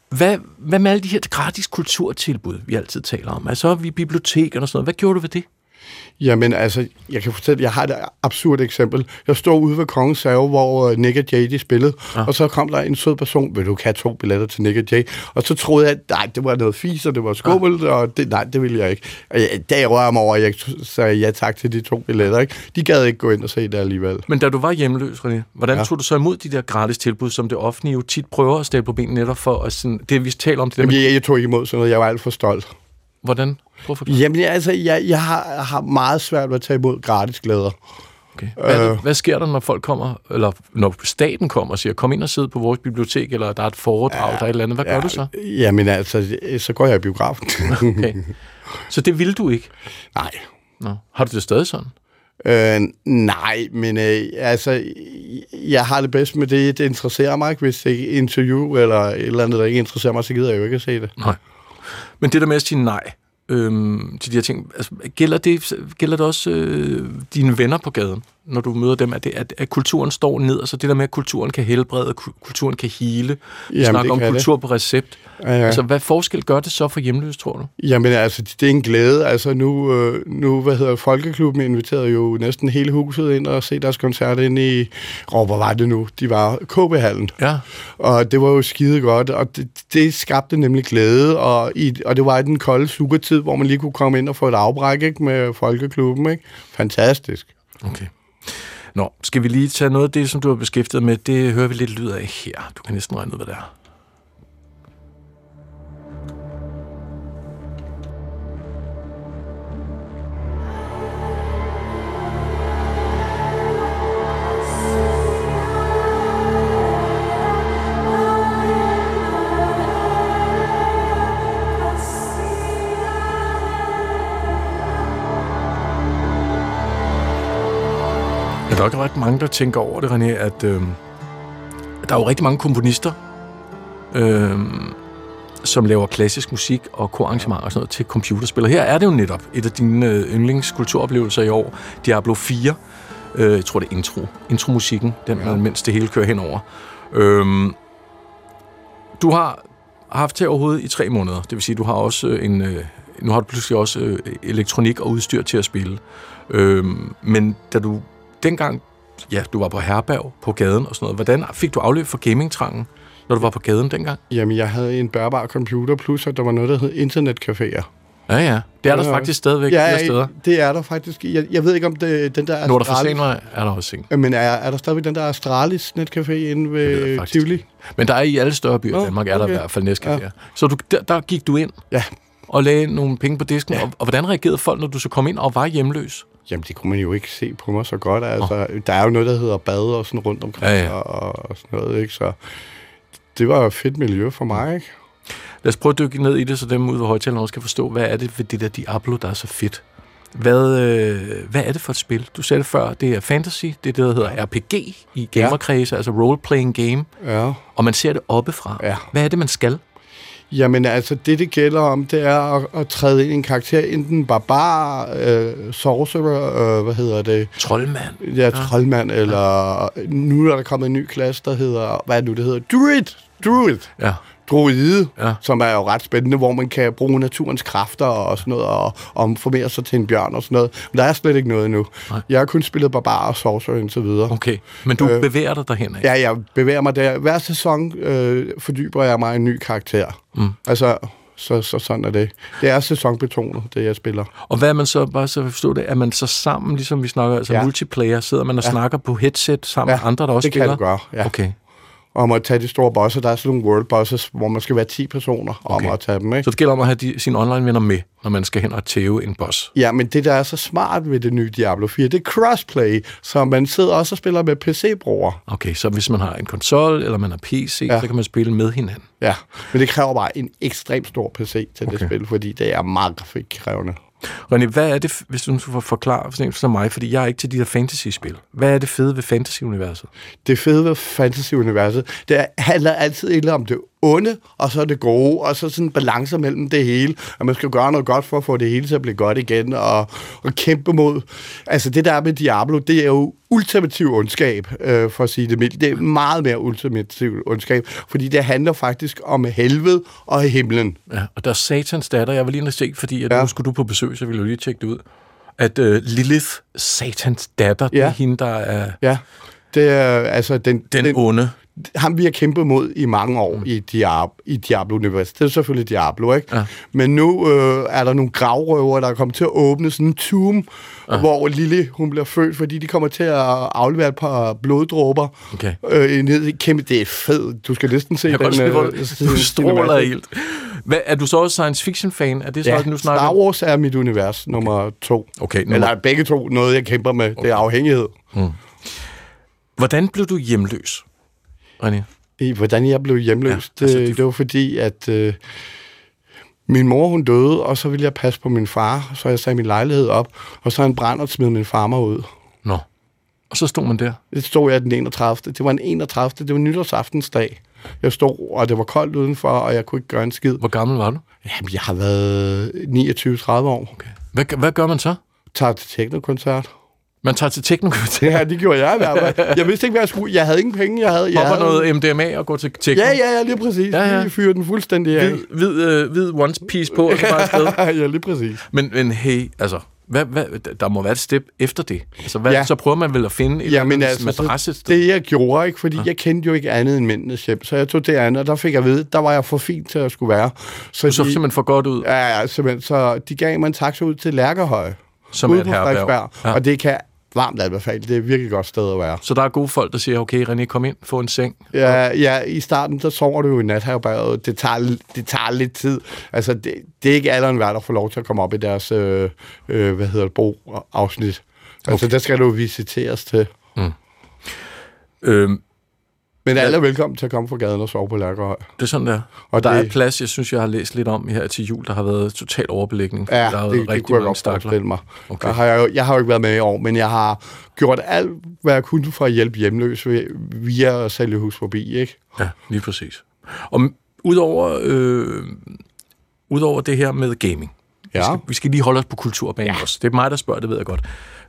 Hvad, hvad med alle de her gratis kulturtilbud, vi altid taler om? Altså, vi bibliotekerne og sådan noget. Hvad gjorde du ved det? Jamen altså, jeg kan fortælle, jeg har et absurd eksempel. Jeg stod ude ved Kongens Have, hvor øh, Nick og Jay de spillede, ja. og så kom der en sød person, vil du have to billetter til Nick og Jay? Og så troede jeg, at nej, det var noget fis, og det var skummelt, ja. og det, nej, det ville jeg ikke. Og jeg, jeg rører mig over, jeg sagde ja tak til de to billetter, ikke? De gad ikke gå ind og se det alligevel. Men da du var hjemløs, René, hvordan. Ja. tog du så imod de der gratis tilbud, som det offentlige jo tit prøver at stille på benene netop for at sådan, det vi taler om, det der Jamen, med, jeg, jeg tog ikke imod sådan noget, jeg var alt for stolt. hvordan? Prøv at. Jamen, altså, jeg, jeg har, har meget svært ved at tage imod gratis glæder. Okay. Hvad, det, Øh. hvad sker der, når folk kommer, eller når staten kommer og siger, kom ind og sid på vores bibliotek, eller der er et foredrag, ja, der er et eller andet. Hvad gør du så? Jamen, altså, så går jeg i biografen. Okay. Så det vil du ikke? Nej. Nå. Har du det stadig sådan? Øh, nej, men øh, altså, jeg har det bedst med det, det interesserer mig ikke. Hvis det er et interview eller et eller andet, der ikke interesserer mig, så gider jeg jo ikke at se det. Nej. Men det der med at sige nej øhm, til de her ting, altså, gælder, det, gælder det også øh, dine venner på gaden, når du møder dem, at, det, at, at kulturen står ned, og så det der med, at kulturen kan helbrede, ku- kulturen kan hele, vi Jamen, snakker det om kultur på recept. Ja, ja. Altså, hvad forskel gør det så for hjemløse, tror du? Jamen altså, det er en glæde. Altså nu, øh, nu hvad hedder Folkeklubben inviterede jo næsten hele huset ind og se deres koncert ind i, åh, hvor var det nu? De var KB-hallen. Ja. Og det var jo skide godt, og det, det skabte nemlig glæde, og, i, og det var i den kolde sugertid, hvor man lige kunne komme ind og få et afbræk ikke, med Folkeklubben. Ikke? Fantastisk. Okay. Nå, skal vi lige tage noget af det, som du har beskæftiget med? Det hører vi lidt lyd af her. Du kan næsten regne ud, hvad det er. Ja, der er jo ret mange, der tænker over det, René, at øh, der er jo rigtig mange komponister, øh, som laver klassisk musik og korarrangementer og sådan noget til computerspil. Og her er det jo netop et af dine øh, yndlingskulturoplevelser i år, Diablo 4. Øh, jeg tror, det er intro. Intromusikken, den, ja. mens det hele kører henover. Øh, du har haft her overhovedet i tre måneder. Det vil sige, du har også øh, en... Øh, nu har du pludselig også øh, elektronik og udstyr til at spille. Øh, men da du dengang, ja, du var på herberg på gaden og sådan noget, hvordan fik du afløb for gamingtrangen, når du var på gaden dengang? Jamen, jeg havde en bærbar computer, plus at der var noget, der hed internetcaféer. Ja, ja. Det er der Ja. faktisk stadigvæk ja, flere steder. det er der faktisk. Jeg, jeg ved ikke, om det, den der... Nord for Astralis- Fasanvej er der også en. Men er, er der stadigvæk den der Astralis netcafé inde ved Tivoli? Men der er i alle større byer i Nå, Danmark, er der i hvert fald næstcaféer. Ja. Ja. Så du, der, der gik du ind ja. og lagde nogle penge på disken. Ja. Og, og hvordan reagerede folk, når du så kom ind og var hjemløs? Jamen, det kunne man jo ikke se på mig så godt. Altså, oh. Der er jo noget, der hedder bad og sådan rundt omkring Ja, ja. Og, og sådan noget, ikke? Så det var et fedt miljø for mig, ikke? Lad os prøve at dykke ned i det, så dem ude ved højtalerne også kan forstå, hvad er det ved det der Diablo, der er så fedt? Hvad, øh, hvad er det for et spil? Du sagde det før, det er fantasy, det er det, der hedder RPG i gamerkredse, ja. altså role-playing game, Ja. og man ser det oppefra. Ja. Hvad er det, man skal? Jamen altså, det det gælder om, det er at, at træde ind i en karakter, enten barbar, øh, sorcerer, øh, hvad hedder det? Troldmand. Ja, troldmand, eller nu er der kommet en ny klasse, der hedder, hvad er det nu, det hedder? Druid! Druid! Ja. Druide, Ja. som er jo ret spændende, hvor man kan bruge naturens kræfter og sådan noget, og, omformere sig til en bjørn og sådan noget. Men der er slet ikke noget endnu. Nej. Jeg har kun spillet barbar og sorcerer og så videre. Okay, men du øh, bevæger dig derhen af. Ja, jeg bevæger mig der. Hver sæson øh, fordyber jeg mig en ny karakter. Mm. Altså, så, så sådan er det. Det er sæsonbetonet, det jeg spiller. Og hvad er man så, bare så forstå det, er man så sammen, ligesom vi snakker, altså Ja. multiplayer, sidder man og Ja. snakker på headset sammen Ja, med andre, der også det kan spiller? du gøre, ja. Okay. Om at tage de store bosser. Der er sådan nogle world bosses, hvor man skal være 10 personer om Okay. at tage dem, ikke? Så det gælder om at have de, sine online-venner med, når man skal hen og tæve en boss. Ja, men det, der er så smart ved det nye Diablo 4, det er crossplay, så man sidder også og spiller med PC-brugere. Okay, så hvis man har en konsol eller man har PC, Ja. så kan man spille med hinanden. Ja, men det kræver bare en ekstremt stor PC til okay. det spil, fordi det er meget grafikkrævende. René, hvad er det, hvis du skulle forklare for eksempel som mig, fordi jeg er ikke til de der fantasy-spil. Hvad er det fede ved fantasy-universet? Det fede ved fantasy-universet, det er- handler altid ikke om det onde, og så det gode, og så sådan en balance mellem det hele, og man skal gøre noget godt for at få det hele til at blive godt igen, og, og kæmpe mod. Altså det der er med Diablo, det er jo ultimativ ondskab, øh, for at sige det mildt. Det er meget mere ultimativ ondskab, fordi det handler faktisk om helvede og himlen. Ja, og der er satans datter. Jeg var lige se, fordi at Ja. nu skulle du på besøg, så ville jeg lige tjekke det ud. At uh, Lilith, satans datter, ja. det er hende, der er Ja, det er altså den, den, den onde. Ham vi har kæmpet mod i mange år mm. i, Diab- i Diablo-universet. Det er selvfølgelig Diablo, ikke? Ja. Men nu øh, er der nogle gravrøver, der er kommet til at åbne sådan en tomb, ja. hvor Lille hun bliver født, fordi de kommer til at aflevere et par bloddråber. Okay. Øh, ned i kæmpe, det er fedt. Du skal næsten se Jeg den. godt se, hvor øh, du stråler helt. Hvad, er du så også science fiction-fan? Er det så, Ja, at nu snakker Star Wars er mit univers nummer to. Okay, nummer- Eller begge to, noget jeg kæmper med. Okay. Det er afhængighed. Hvordan blev du hjemløs, René? I, hvordan jeg blev hjemløs, Ja, altså, de- det, det var fordi, at øh, min mor hun døde, og så ville jeg passe på min far, så jeg sagde min lejlighed op, og så en brand og smed min far mig ud. Nå. Og så stod man der. Det stod jeg den 31. Det var en 31. Det var nytårsaftensdag. Jeg stod, og det var koldt udenfor, og jeg kunne ikke gøre en skid. Hvor gammel var du? Jamen, jeg har været 29-30 år. Okay. Hvad, hvad gør man så? Tager til teknokoncert. Man tager til teknokoncert. Ja, det gjorde jeg i hvert fald. Jeg vidste ikke, hvad jeg skulle. Jeg havde ingen penge. Jeg havde, jeg Hopper havde... noget MDMA og går til tekno? Ja, ja, ja, lige præcis. Ja, Ja. Lige fyrer den fuldstændig af. Hvid, hvid, øh, hvid one piece på, og så bare afsted. ja, lige præcis. Men, men hey, altså, hvad, hvad, der må være et step efter det. Altså, hvad, ja. Så prøver man vel at finde et Ja, men altså, andet madras et sted. det jeg gjorde, ikke, fordi ja. jeg kendte jo ikke andet end mændenes hjem, så jeg tog det andet, og der fik jeg vide, der var jeg for fint til at skulle være. Så, Du så simpelthen for godt ud. Ja, ja, simpelthen. Så de gav mig en taxa ud til Lærkerhøj. Som ude er på. Frederiksberg, Ja. Og det kan varmt anbefale. Det er et virkelig godt sted at være. Så der er gode folk, der siger, okay, René, kom ind, få en seng. Ja, ja, i starten, der sover du jo i natherberget. Det tager, det tager lidt tid. Altså, det, det er ikke alderen værd at få lov til at komme op i deres, øh, øh, hvad hedder det, bro-afsnit. Altså, der skal du visiteres til. Øhm, Men alle er velkommen til at komme fra gaden og sove på Lærkerhøj. det er sådan der. Og der det- er plads, jeg synes, jeg har læst lidt om her til jul, der har været total overbelægning. Ja, der har det, det kunne jeg godt forestille mig. Okay. Der har jeg, jeg har jo ikke været med i år, men jeg har gjort alt, hvad jeg kunne for at hjælpe hjemløs ved, via at sælge hus forbi, ikke? Ja, lige præcis. Og udover, øh, udover det her med gaming, Ja. vi, skal, vi skal lige holde os på kulturbanen ja. også. Det er mig, der spørger, det ved jeg godt.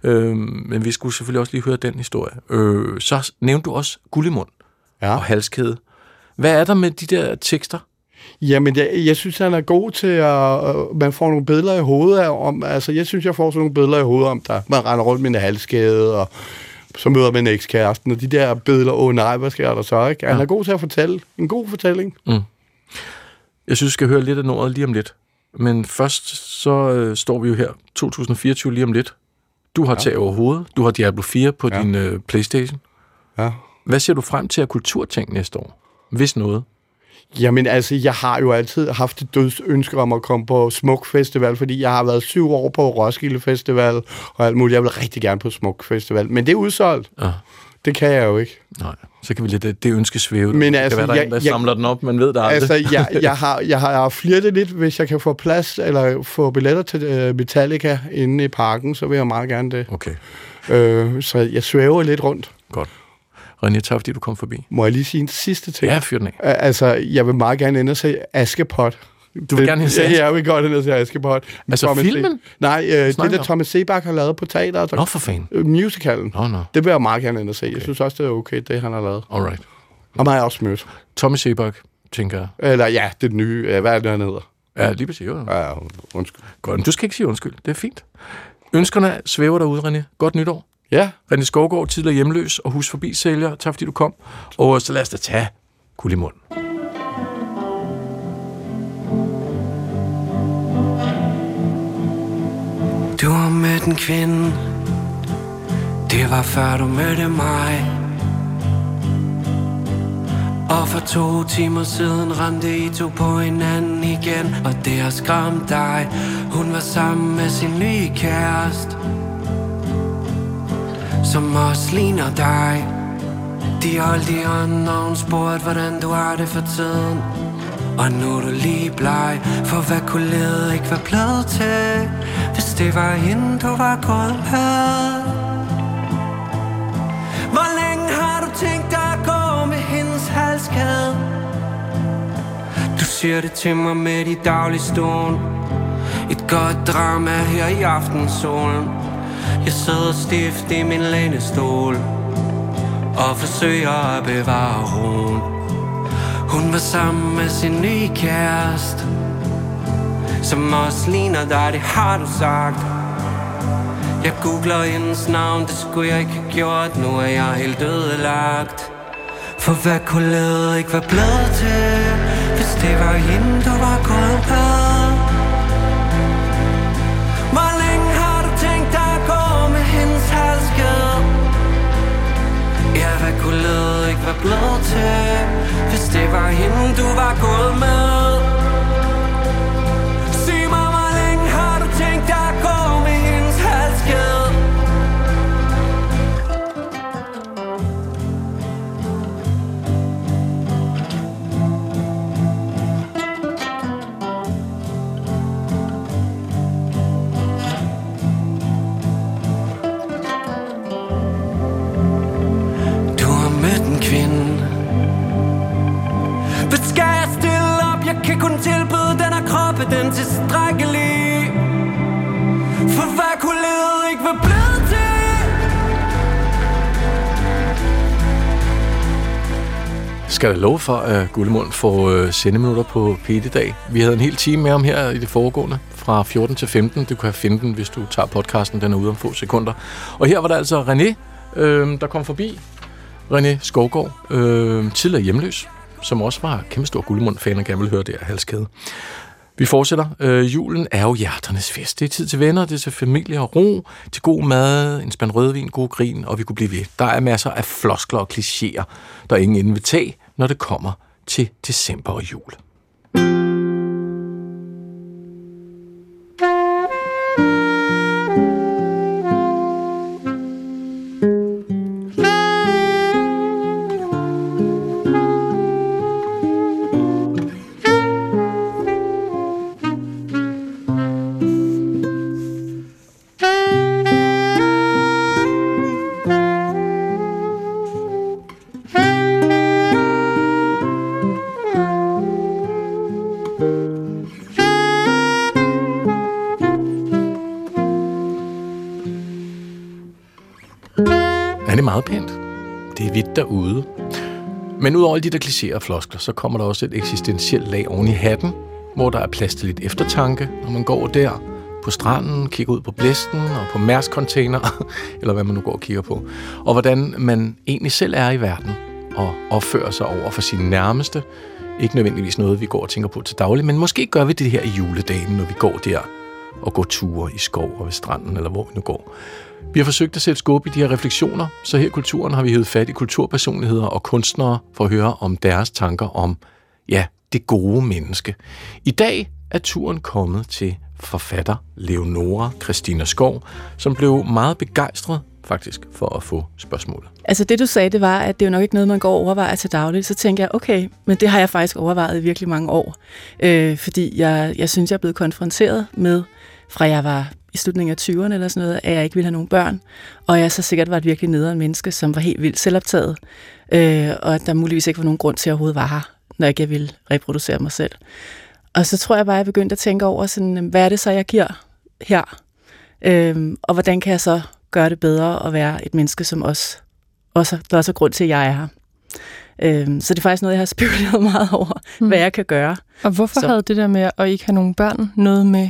Øh, men vi skulle selvfølgelig også lige høre den historie. Øh, så nævnte du også gullimund Ja. og halskæde. Hvad er der med de der tekster? Jamen, jeg, jeg synes, han er god til at... Øh, man får nogle billeder i hovedet af, om... Altså, jeg synes, jeg får sådan nogle billeder i hovedet om, der man render rundt med en halskæde, og så møder man ekskæresten, og de der billeder, åh oh, nej, hvad sker der så, ikke? Han Ja. er god til at fortælle. En god fortælling. Jeg synes, vi skal høre lidt af noget lige om lidt. Men først så øh, står vi jo her 2024 lige om lidt. Du har ja. tag over hovedet. Du har Diablo 4 på ja. din øh, Playstation. Ja. Hvad ser du frem til af kulturting næste år? Hvis noget. Jamen altså, jeg har jo altid haft et dødsønske om at komme på Smuk Festival, fordi jeg har været syv år på Roskilde Festival og alt muligt. Jeg vil rigtig gerne på Smuk Festival, men det er udsolgt. Ja. Det kan jeg jo ikke. Nej, så kan vi lidt det, det ønske svæve. Men det altså, kan være, der jeg- en, der jeg- samler den op, man ved aldrig. Altså, jeg, jeg, har, jeg har flirtet lidt, hvis jeg kan få plads, eller få billetter til uh, Metallica inde i parken, så vil jeg meget gerne det. Okay, Øh, så jeg svæver lidt rundt. godt. René, tak fordi du kom forbi. Må jeg lige sige en sidste ting? Ja, fyr den af. Altså, jeg vil meget gerne ind og se Askepot. Du vil gerne ind og se Ja, jeg vil godt ind og se Askepot. Altså Thomas filmen? Se- Nej, uh, det der om? Thomas Sebak har lavet på teateret. Nå, for fanden. Uh, musicalen. Nå, nå. Det vil jeg meget gerne ind og se. Jeg synes også, det er okay, det han har lavet. Alright. Har jeg også mødt. Tommy Sebak, tænker jeg. Eller ja, det er det nye. Uh, hvad er det, han hedder? Ja, lige præcis. Jo. Ja, undskyld. Godt, du skal ikke sige undskyld. Det er fint. Ønskerne svæver derude, René. Godt nytår. Ja, René Skovgaard, tidligere hjemløs og hus forbi sælger. Tak fordi du kom. Og så lad os da tage kul i mund. Du har mødt en kvinde Det var før du mødte mig Og for to timer siden rendte I to på hinanden igen Og det har skræmt dig Hun var sammen med sin nye kæreste som også ligner dig. De holdt i hånden og hun spurgte hvordan du har det for tiden. Og nu er du lige bleg For hvad kunne lede ikke være blevet til Hvis det var hende du var gået med? Hvor længe har du tænkt dig at gå med hendes halskæde? Du siger det til mig med i dagligstolen Et godt drama her i aftensolen. Jeg sidder stift i min lænestol Og forsøger at bevare roen. Hun var sammen med sin nye kæreste Som også ligner dig, det har du sagt. Jeg googler hendes navn, det skulle jeg ikke have gjort. Nu er jeg helt ødelagt. For hvad kunne lede ikke være blevet til Hvis det var hende, du var gået på? Ja, ikke være blevet til Hvis det var hende, du var gået med. Kunne kun tilbyde den her krop den tilstrækkelig? For hvad kunne livet ikke være blevet til? Skal jeg love for, at Gullemund får øh, sendeminutter på p i dag. Vi havde en hel time med ham her i det foregående, fra 14 til 15. Du kan finde den, hvis du tager podcasten. Den er ude om få sekunder. Og her var der altså René, øh, der kom forbi. René Skovgaard, øh, tidligere hjemløs, som også var kæmpestor guldmund-fan og gerne ville høre det her halskæde. Vi fortsætter. Øh, julen er jo hjerternes fest. Det er tid til venner, det er til familie og ro, til god mad, en spand rødvin, god grin, og vi kunne blive ved. Der er masser af floskler og klichéer, der ingen inde vil tage, når det kommer til december og jul. Alle de der klichéer og floskler, så kommer der også et eksistentielt lag oven i hatten, hvor der er plads til lidt eftertanke, når man går der på stranden, kigger ud på blæsten og på mærskontainer, eller hvad man nu går og kigger på, og hvordan man egentlig selv er i verden og opfører sig over for sine nærmeste. Ikke nødvendigvis noget, vi går og tænker på til daglig, men måske gør vi det her i juledagen, når vi går der og gå ture i skov og ved stranden, eller hvor vi nu går. Vi har forsøgt at sætte skub i de her refleksioner, så her i Kulturen har vi hævet fat i kulturpersonligheder og kunstnere for at høre om deres tanker om, ja, det gode menneske. I dag er turen kommet til forfatter Leonora Christina Skov, som blev meget begejstret faktisk for at få spørgsmålet. Altså det du sagde, det var, at det er jo nok ikke noget, man går og overvejer til dagligt. Så tænker jeg, okay, men det har jeg faktisk overvejet i virkelig mange år. Øh, fordi jeg, jeg synes, jeg er blevet konfronteret med, fra jeg var i slutningen af 20'erne eller sådan noget, at jeg ikke ville have nogen børn. Og jeg så sikkert var et virkelig nederen menneske, som var helt vildt selvoptaget. Øh, og at der muligvis ikke var nogen grund til at overhovedet være her, når jeg ikke ville reproducere mig selv. Og så tror jeg bare, at jeg begyndte at tænke over, sådan, hvad er det så, jeg giver her? Øhm, og hvordan kan jeg så gøre det bedre at være et menneske, som også, også der er også er grund til, at jeg er her. Øhm, så det er faktisk noget, jeg har spekuleret meget over, mm. hvad jeg kan gøre. Og hvorfor så. havde det der med at ikke have nogen børn noget med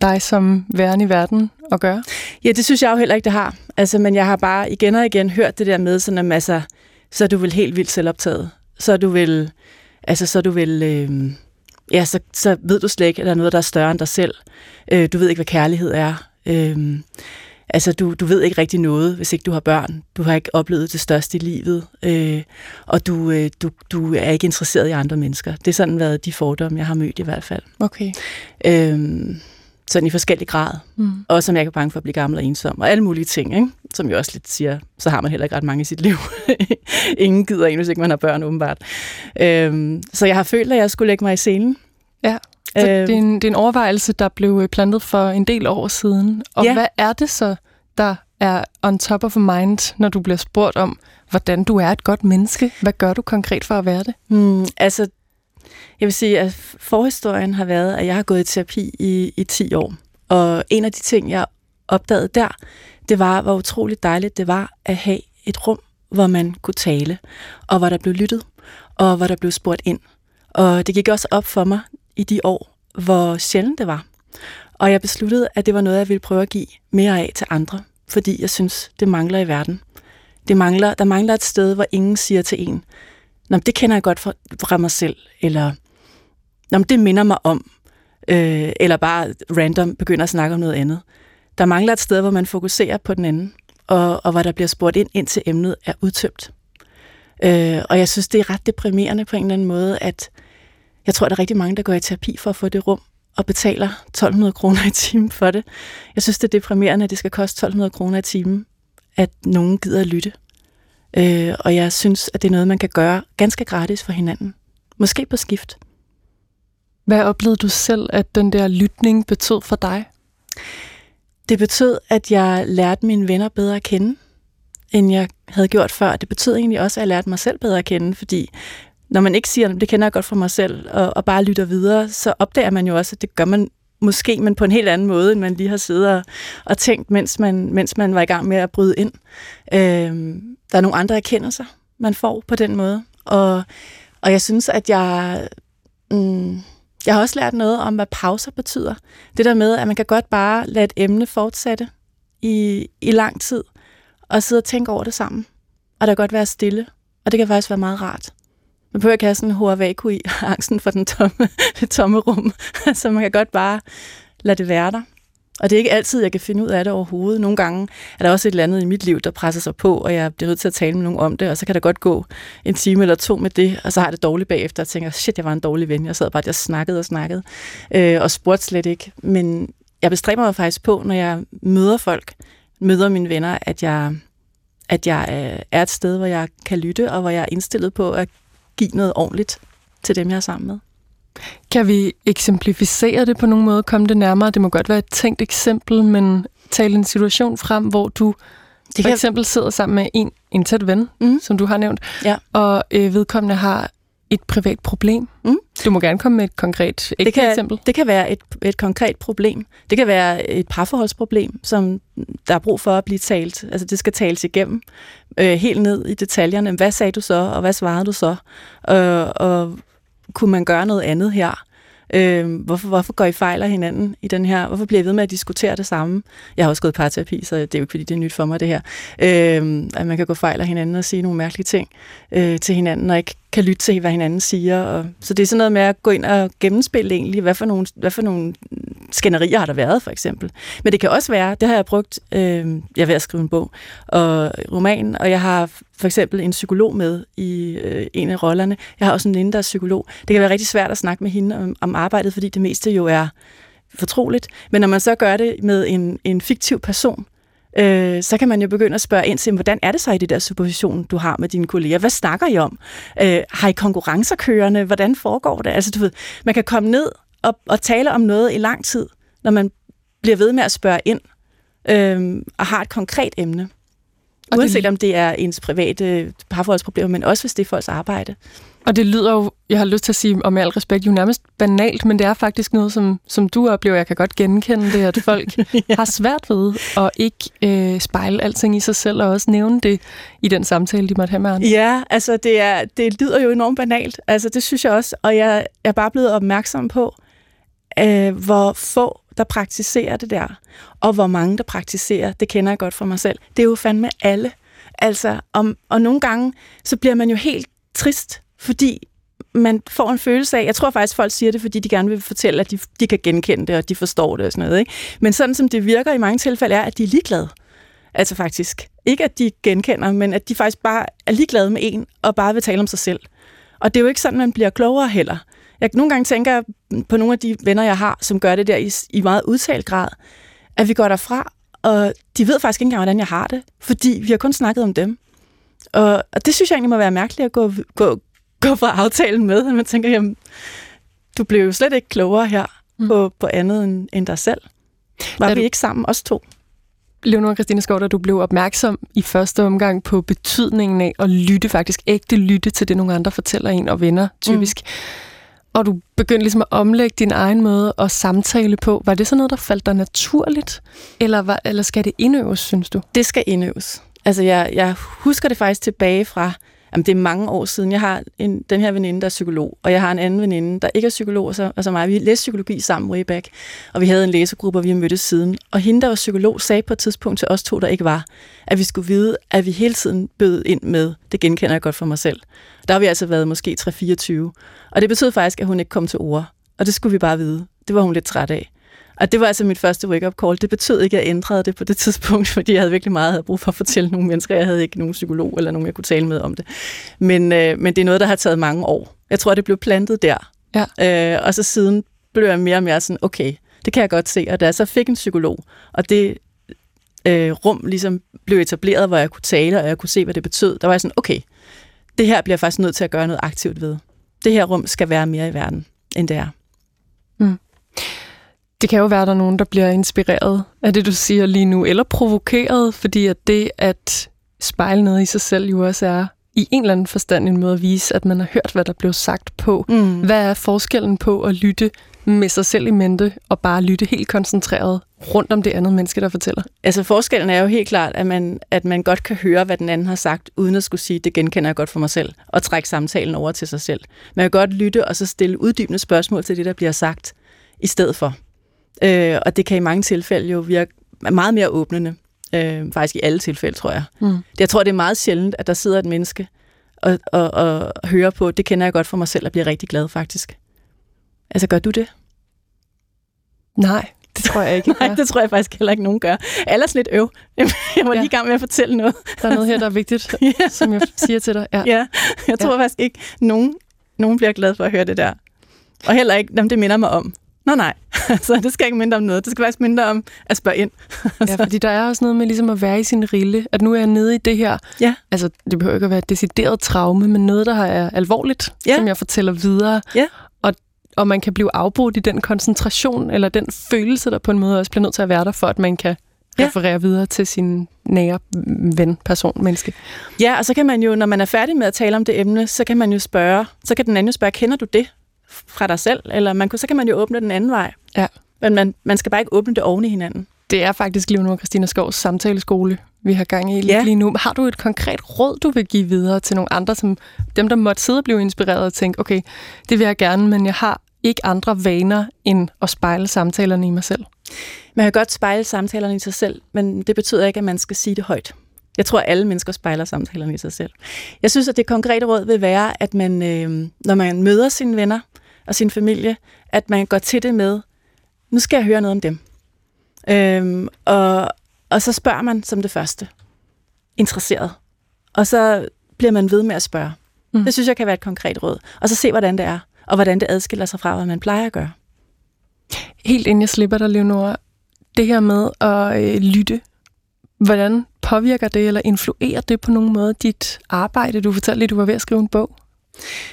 dig som væren i verden at gøre? Ja, det synes jeg jo heller ikke, det har. Altså, men jeg har bare igen og igen hørt det der med, sådan, at altså, så er du vel helt vildt selvoptaget. Så er du vel, altså, så er du vel, øh, ja, så, så ved du slet ikke, at der er noget, der er større end dig selv. Øh, du ved ikke, hvad kærlighed er. Øh, altså, du, du ved ikke rigtig noget, hvis ikke du har børn. Du har ikke oplevet det største i livet. Øh, og du, øh, du, du er ikke interesseret i andre mennesker. Det er sådan været de fordomme, jeg har mødt i hvert fald. Okay. Øh, sådan i forskellig grad. Mm. Og som jeg er bange for at blive gammel og ensom, og alle mulige ting, ikke? som jo også lidt siger, så har man heller ikke ret mange i sit liv. Ingen gider en, hvis ikke man har børn, åbenbart. Øhm, så jeg har følt, at jeg skulle lægge mig i scenen. Ja, så øhm, det, er en, det er en overvejelse, der blev plantet for en del år siden. Og Ja. hvad er det så, der er on top of mind, når du bliver spurgt om, hvordan du er et godt menneske? Hvad gør du konkret for at være det? Hmm, altså, jeg vil sige, at forhistorien har været, at jeg har gået i terapi i, i 10 år. Og en af de ting, jeg opdagede der, det var, hvor utroligt dejligt det var at have et rum, hvor man kunne tale, og hvor der blev lyttet, og hvor der blev spurgt ind. Og det gik også op for mig i de år, hvor sjældent det var. Og jeg besluttede, at det var noget, jeg ville prøve at give mere af til andre, fordi jeg synes, det mangler i verden. Det mangler, der mangler et sted, hvor ingen siger til en, Nå, det kender jeg godt fra, fra mig selv, eller Nå, det minder mig om, øh, eller bare random begynder at snakke om noget andet. Der mangler et sted, hvor man fokuserer på den anden, og, og hvor der bliver spurgt ind, indtil emnet er udtømt. Øh, og jeg synes, det er ret deprimerende på en eller anden måde, at jeg tror, der er rigtig mange, der går i terapi for at få det rum, og betaler 1200 kroner i timen for det. Jeg synes, det er deprimerende, at det skal koste 1200 kroner i timen, at nogen gider at lytte. Øh, og jeg synes, at det er noget, man kan gøre ganske gratis for hinanden. Måske på skift. Hvad oplevede du selv, at den der lytning betød for dig? Det betød, at jeg lærte mine venner bedre at kende, end jeg havde gjort før. Det betød egentlig også, at jeg lærte mig selv bedre at kende, fordi når man ikke siger, det kender jeg godt fra mig selv, og, og bare lytter videre, så opdager man jo også, at det gør man måske, men på en helt anden måde, end man lige har siddet og, og tænkt, mens man, mens man var i gang med at bryde ind. Øh, der er nogle andre erkendelser, man får på den måde. Og, og jeg synes, at jeg... Mm, jeg har også lært noget om, hvad pauser betyder. Det der med, at man kan godt bare lade et emne fortsætte i, i lang tid, og sidde og tænke over det sammen. Og der kan godt være stille, og det kan faktisk være meget rart. Man behøver ikke have sådan en hoavaku i angsten for den tomme, det tomme rum. så man kan godt bare lade det være der. Og det er ikke altid, jeg kan finde ud af det overhovedet. Nogle gange er der også et eller andet i mit liv, der presser sig på, og jeg bliver nødt til at tale med nogen om det, og så kan der godt gå en time eller to med det, og så har jeg det dårligt bagefter, og tænker, shit, jeg var en dårlig ven. Jeg sad bare der snakkede og snakkede, øh, og spurgte slet ikke. Men jeg bestræber mig faktisk på, når jeg møder folk, møder mine venner, at jeg, at jeg øh, er et sted, hvor jeg kan lytte, og hvor jeg er indstillet på at give noget ordentligt til dem, jeg er sammen med. Kan vi eksemplificere det på nogen måde? Komme det nærmere? Det må godt være et tænkt eksempel, men tale en situation frem, hvor du det for kan- eksempel sidder sammen med en, en tæt ven, mm. som du har nævnt, ja. og øh, vedkommende har et privat problem. Mm. Du må gerne komme med et konkret det kan, eksempel. Det kan være et, et konkret problem. Det kan være et parforholdsproblem, som der er brug for at blive talt. Altså det skal tales igennem øh, helt ned i detaljerne. Hvad sagde du så, og hvad svarede du så? Øh, og kunne man gøre noget andet her? Øh, hvorfor, hvorfor går I fejl af hinanden i den her? Hvorfor bliver I ved med at diskutere det samme? Jeg har også gået parterapi, så det er jo ikke, fordi det er nyt for mig, det her. Øh, at man kan gå fejl af hinanden og sige nogle mærkelige ting øh, til hinanden, og ikke kan lytte til, hvad hinanden siger. Og, så det er sådan noget med at gå ind og gennemspille egentlig, hvad for nogle, hvad for nogle skænderier har der været, for eksempel. Men det kan også være, det har jeg brugt, øh, jeg er ved at skrive en bog og roman, og jeg har for eksempel en psykolog med i øh, en af rollerne. Jeg har også en veninde, der er psykolog. Det kan være rigtig svært at snakke med hende om, om arbejdet, fordi det meste jo er fortroligt. Men når man så gør det med en, en fiktiv person, øh, så kan man jo begynde at spørge ind til, hvordan er det så i det der supposition, du har med dine kolleger? Hvad snakker I om? Øh, har I konkurrencer kørende? Hvordan foregår det? Altså, du ved, man kan komme ned og, og tale om noget i lang tid, når man bliver ved med at spørge ind øh, og har et konkret emne. Uanset om det er ens private parforholdsproblemer, men også hvis det er folks arbejde. Og det lyder jo, jeg har lyst til at sige, og med al respekt, jo nærmest banalt, men det er faktisk noget, som, som du oplever. Jeg kan godt genkende det, at folk ja. har svært ved at ikke øh, spejle alting i sig selv, og også nævne det i den samtale, de måtte have med andre. Ja, altså det, er, det lyder jo enormt banalt. Altså det synes jeg også, og jeg er bare blevet opmærksom på, øh, hvor få der praktiserer det der, og hvor mange der praktiserer, det kender jeg godt fra mig selv. Det er jo fandme alle. Altså, om, og nogle gange, så bliver man jo helt trist, fordi man får en følelse af, jeg tror faktisk, folk siger det, fordi de gerne vil fortælle, at de, de kan genkende det, og de forstår det og sådan noget. Ikke? Men sådan som det virker i mange tilfælde, er, at de er ligeglade. Altså faktisk. Ikke at de genkender, men at de faktisk bare er ligeglade med en, og bare vil tale om sig selv. Og det er jo ikke sådan, man bliver klogere heller. Jeg nogle gange tænker på nogle af de venner, jeg har, som gør det der i, i meget udtalt grad, at vi går derfra, og de ved faktisk ikke engang, hvordan jeg har det, fordi vi har kun snakket om dem. Og, og det synes jeg egentlig må være mærkeligt at gå, gå, gå fra aftalen med, at man tænker, jamen, du blev jo slet ikke klogere her mm. på, på andet end, end dig selv. Var da vi du... ikke sammen, os to? Leonora Christine Skov, da du blev opmærksom i første omgang på betydningen af at lytte, faktisk ægte lytte til det, nogle andre fortæller en og venner, typisk. Mm og du begyndte ligesom at omlægge din egen måde at samtale på. Var det så noget, der faldt dig naturligt? Eller, var, eller skal det indøves, synes du? Det skal indøves. Altså, jeg, jeg husker det faktisk tilbage fra, jamen det er mange år siden. Jeg har en, den her veninde, der er psykolog, og jeg har en anden veninde, der ikke er psykolog, og så, og så mig. Vi læste psykologi sammen way back, og vi havde en læsegruppe, og vi mødtes siden. Og hende, der var psykolog, sagde på et tidspunkt til os to, der ikke var, at vi skulle vide, at vi hele tiden bød ind med, det genkender jeg godt for mig selv. Der har vi altså været måske 3-24. Og det betød faktisk, at hun ikke kom til ord. Og det skulle vi bare vide. Det var hun lidt træt af. Og det var altså mit første wake-up call. Det betød ikke, at jeg ændrede det på det tidspunkt, fordi jeg havde virkelig meget havde brug for at fortælle nogle mennesker. Jeg havde ikke nogen psykolog eller nogen, jeg kunne tale med om det. Men, øh, men det er noget, der har taget mange år. Jeg tror, det blev plantet der. Ja. Øh, og så siden blev jeg mere og mere sådan, okay, det kan jeg godt se. Og da jeg så fik en psykolog, og det øh, rum ligesom blev etableret, hvor jeg kunne tale, og jeg kunne se, hvad det betød, der var jeg sådan, okay, det her bliver jeg faktisk nødt til at gøre noget aktivt ved. Det her rum skal være mere i verden, end det er. Det kan jo være, at der er nogen, der bliver inspireret af det, du siger lige nu, eller provokeret, fordi at det at spejle noget i sig selv jo også er i en eller anden forstand en måde at vise, at man har hørt, hvad der blev sagt på. Mm. Hvad er forskellen på at lytte med sig selv i mente, og bare lytte helt koncentreret rundt om det andet menneske, der fortæller? Altså forskellen er jo helt klart, at man, at man godt kan høre, hvad den anden har sagt, uden at skulle sige, det genkender jeg godt for mig selv, og trække samtalen over til sig selv. Man kan godt lytte, og så stille uddybende spørgsmål til det, der bliver sagt, i stedet for. Øh, og det kan i mange tilfælde jo virke meget mere åbnende. Øh, faktisk i alle tilfælde, tror jeg. Mm. Jeg tror, det er meget sjældent, at der sidder et menneske og, og, og hører på, det kender jeg godt for mig selv, og bliver rigtig glad faktisk. Altså, gør du det? Nej, det tror jeg ikke. Nej, det tror jeg faktisk heller ikke, nogen gør. Er sådan lidt øv. Jeg var lige i gang med at fortælle noget. Der er noget her, der er vigtigt, ja. som jeg siger til dig. Ja, ja jeg tror ja. faktisk ikke, nogen, nogen bliver glad for at høre det der. Og heller ikke, dem det minder mig om. Nå nej, så det skal ikke mindre om noget. Det skal faktisk mindre om at spørge ind. ja, fordi der er også noget med ligesom at være i sin rille. At nu er jeg nede i det her. Ja. Altså, det behøver ikke at være et decideret traume, men noget, der er alvorligt, ja. som jeg fortæller videre. Ja. Og, og man kan blive afbrudt i den koncentration, eller den følelse, der på en måde også bliver nødt til at være der, for at man kan ja. referere videre til sin nære ven, person, menneske. Ja, og så kan man jo, når man er færdig med at tale om det emne, så kan man jo spørge, så kan den anden jo spørge, kender du det? Fra dig selv, eller man kunne, så kan man jo åbne den anden vej. Ja. Men man, man skal bare ikke åbne det oven i hinanden. Det er faktisk Leonora Christina Skovs samtaleskole, vi har gang i ja. lige nu. Har du et konkret råd, du vil give videre til nogle andre, som dem, der måtte sidde og blive inspireret og tænke, okay, det vil jeg gerne, men jeg har ikke andre vaner end at spejle samtalerne i mig selv? Man kan godt spejle samtalerne i sig selv, men det betyder ikke, at man skal sige det højt. Jeg tror, at alle mennesker spejler samtalerne i sig selv. Jeg synes, at det konkrete råd vil være, at man, øh, når man møder sine venner og sin familie, at man går til det med, nu skal jeg høre noget om dem. Øh, og, og så spørger man som det første. Interesseret. Og så bliver man ved med at spørge. Mm. Det synes jeg kan være et konkret råd. Og så se, hvordan det er, og hvordan det adskiller sig fra, hvad man plejer at gøre. Helt inden jeg slipper dig, Leonora, det her med at øh, lytte, hvordan påvirker det, eller influerer det på nogen måde dit arbejde? Du fortalte lige, du var ved at skrive en bog.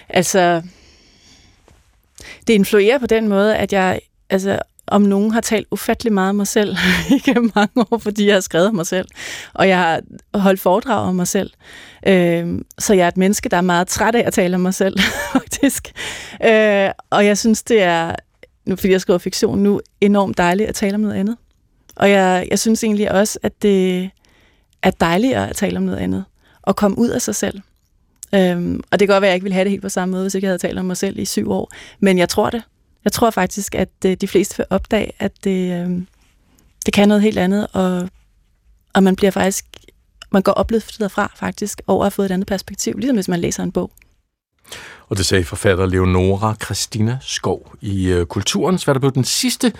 Altså, det influerer på den måde, at jeg altså, om nogen har talt ufattelig meget om mig selv igennem mange år, fordi jeg har skrevet om mig selv, og jeg har holdt foredrag om mig selv. Øh, så jeg er et menneske, der er meget træt af at tale om mig selv, faktisk. Øh, og jeg synes, det er, nu fordi jeg skriver fiktion nu, enormt dejligt at tale om noget andet. Og jeg, jeg synes egentlig også, at det er dejligere at tale om noget andet, og komme ud af sig selv. Øhm, og det kan godt være, at jeg ikke ville have det helt på samme måde, hvis jeg ikke havde talt om mig selv i syv år. Men jeg tror det. Jeg tror faktisk, at øh, de fleste vil opdage, at det, øh, det kan noget helt andet, og, og man bliver faktisk, man går opløftet derfra faktisk, over at have fået et andet perspektiv, ligesom hvis man læser en bog. Og det sagde forfatter Leonora Christina Skov i uh, Kulturens, hvad der blev den sidste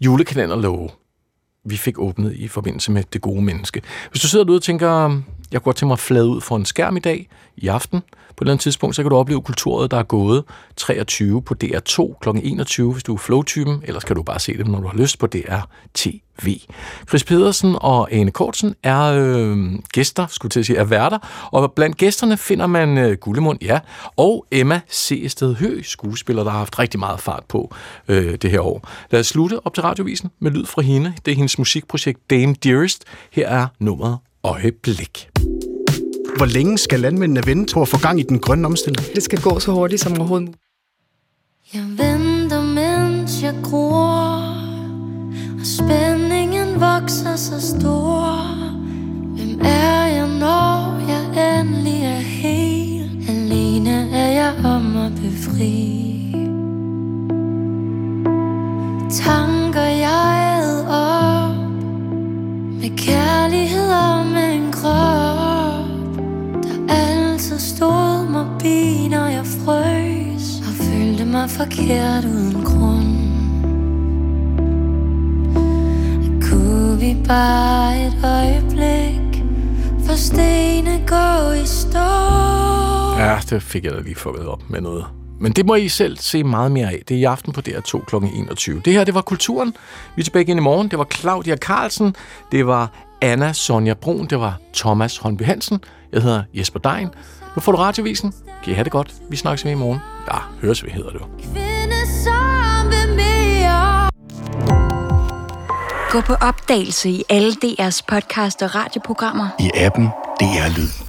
julekalenderlov, vi fik åbnet i forbindelse med Det Gode Menneske. Hvis du sidder derude og tænker, jeg går til mig flad ud for en skærm i dag, i aften, på et eller andet tidspunkt, så kan du opleve kulturet, der er gået 23 på DR2 kl. 21, hvis du er flowtypen, ellers kan du bare se det, når du har lyst på DR TV. Chris Pedersen og Ane Kortsen er øh, gæster, skulle til at sige, er værter, og blandt gæsterne finder man øh, Gullemund, ja, og Emma Seested Hø, skuespiller, der har haft rigtig meget fart på øh, det her år. Lad os slutte op til radiovisen med lyd fra hende. Det er hendes musikprojekt Dame Dearest. Her er nummeret Øjeblik. Hvor længe skal landmændene vente på at få gang i den grønne omstilling? Det skal gå så hurtigt som overhovedet Jeg venter, mens jeg gror, og spændingen vokser så stor. Hvem er jeg, når jeg endelig er helt alene? Er jeg om at befri? Tanker jeg med kærlighed og med en krop, der altid stod mig bi, når jeg frøs og følte mig forkert uden grund. Kunne vi bare et øjeblik for stene gå i stå? Ja, det fik jeg da lige fået op med noget. Men det må I selv se meget mere af. Det er i aften på DR2 kl. 21. Det her, det var Kulturen. Vi er tilbage igen i morgen. Det var Claudia Carlsen. Det var Anna Sonja Brun. Det var Thomas Håndby Hansen. Jeg hedder Jesper Dein. Nu får du radiovisen. Kan I have det godt? Vi snakkes med i morgen. Ja, høres vi hedder det. Gå på opdagelse i alle DR's podcast og radioprogrammer. I appen DR Lyd.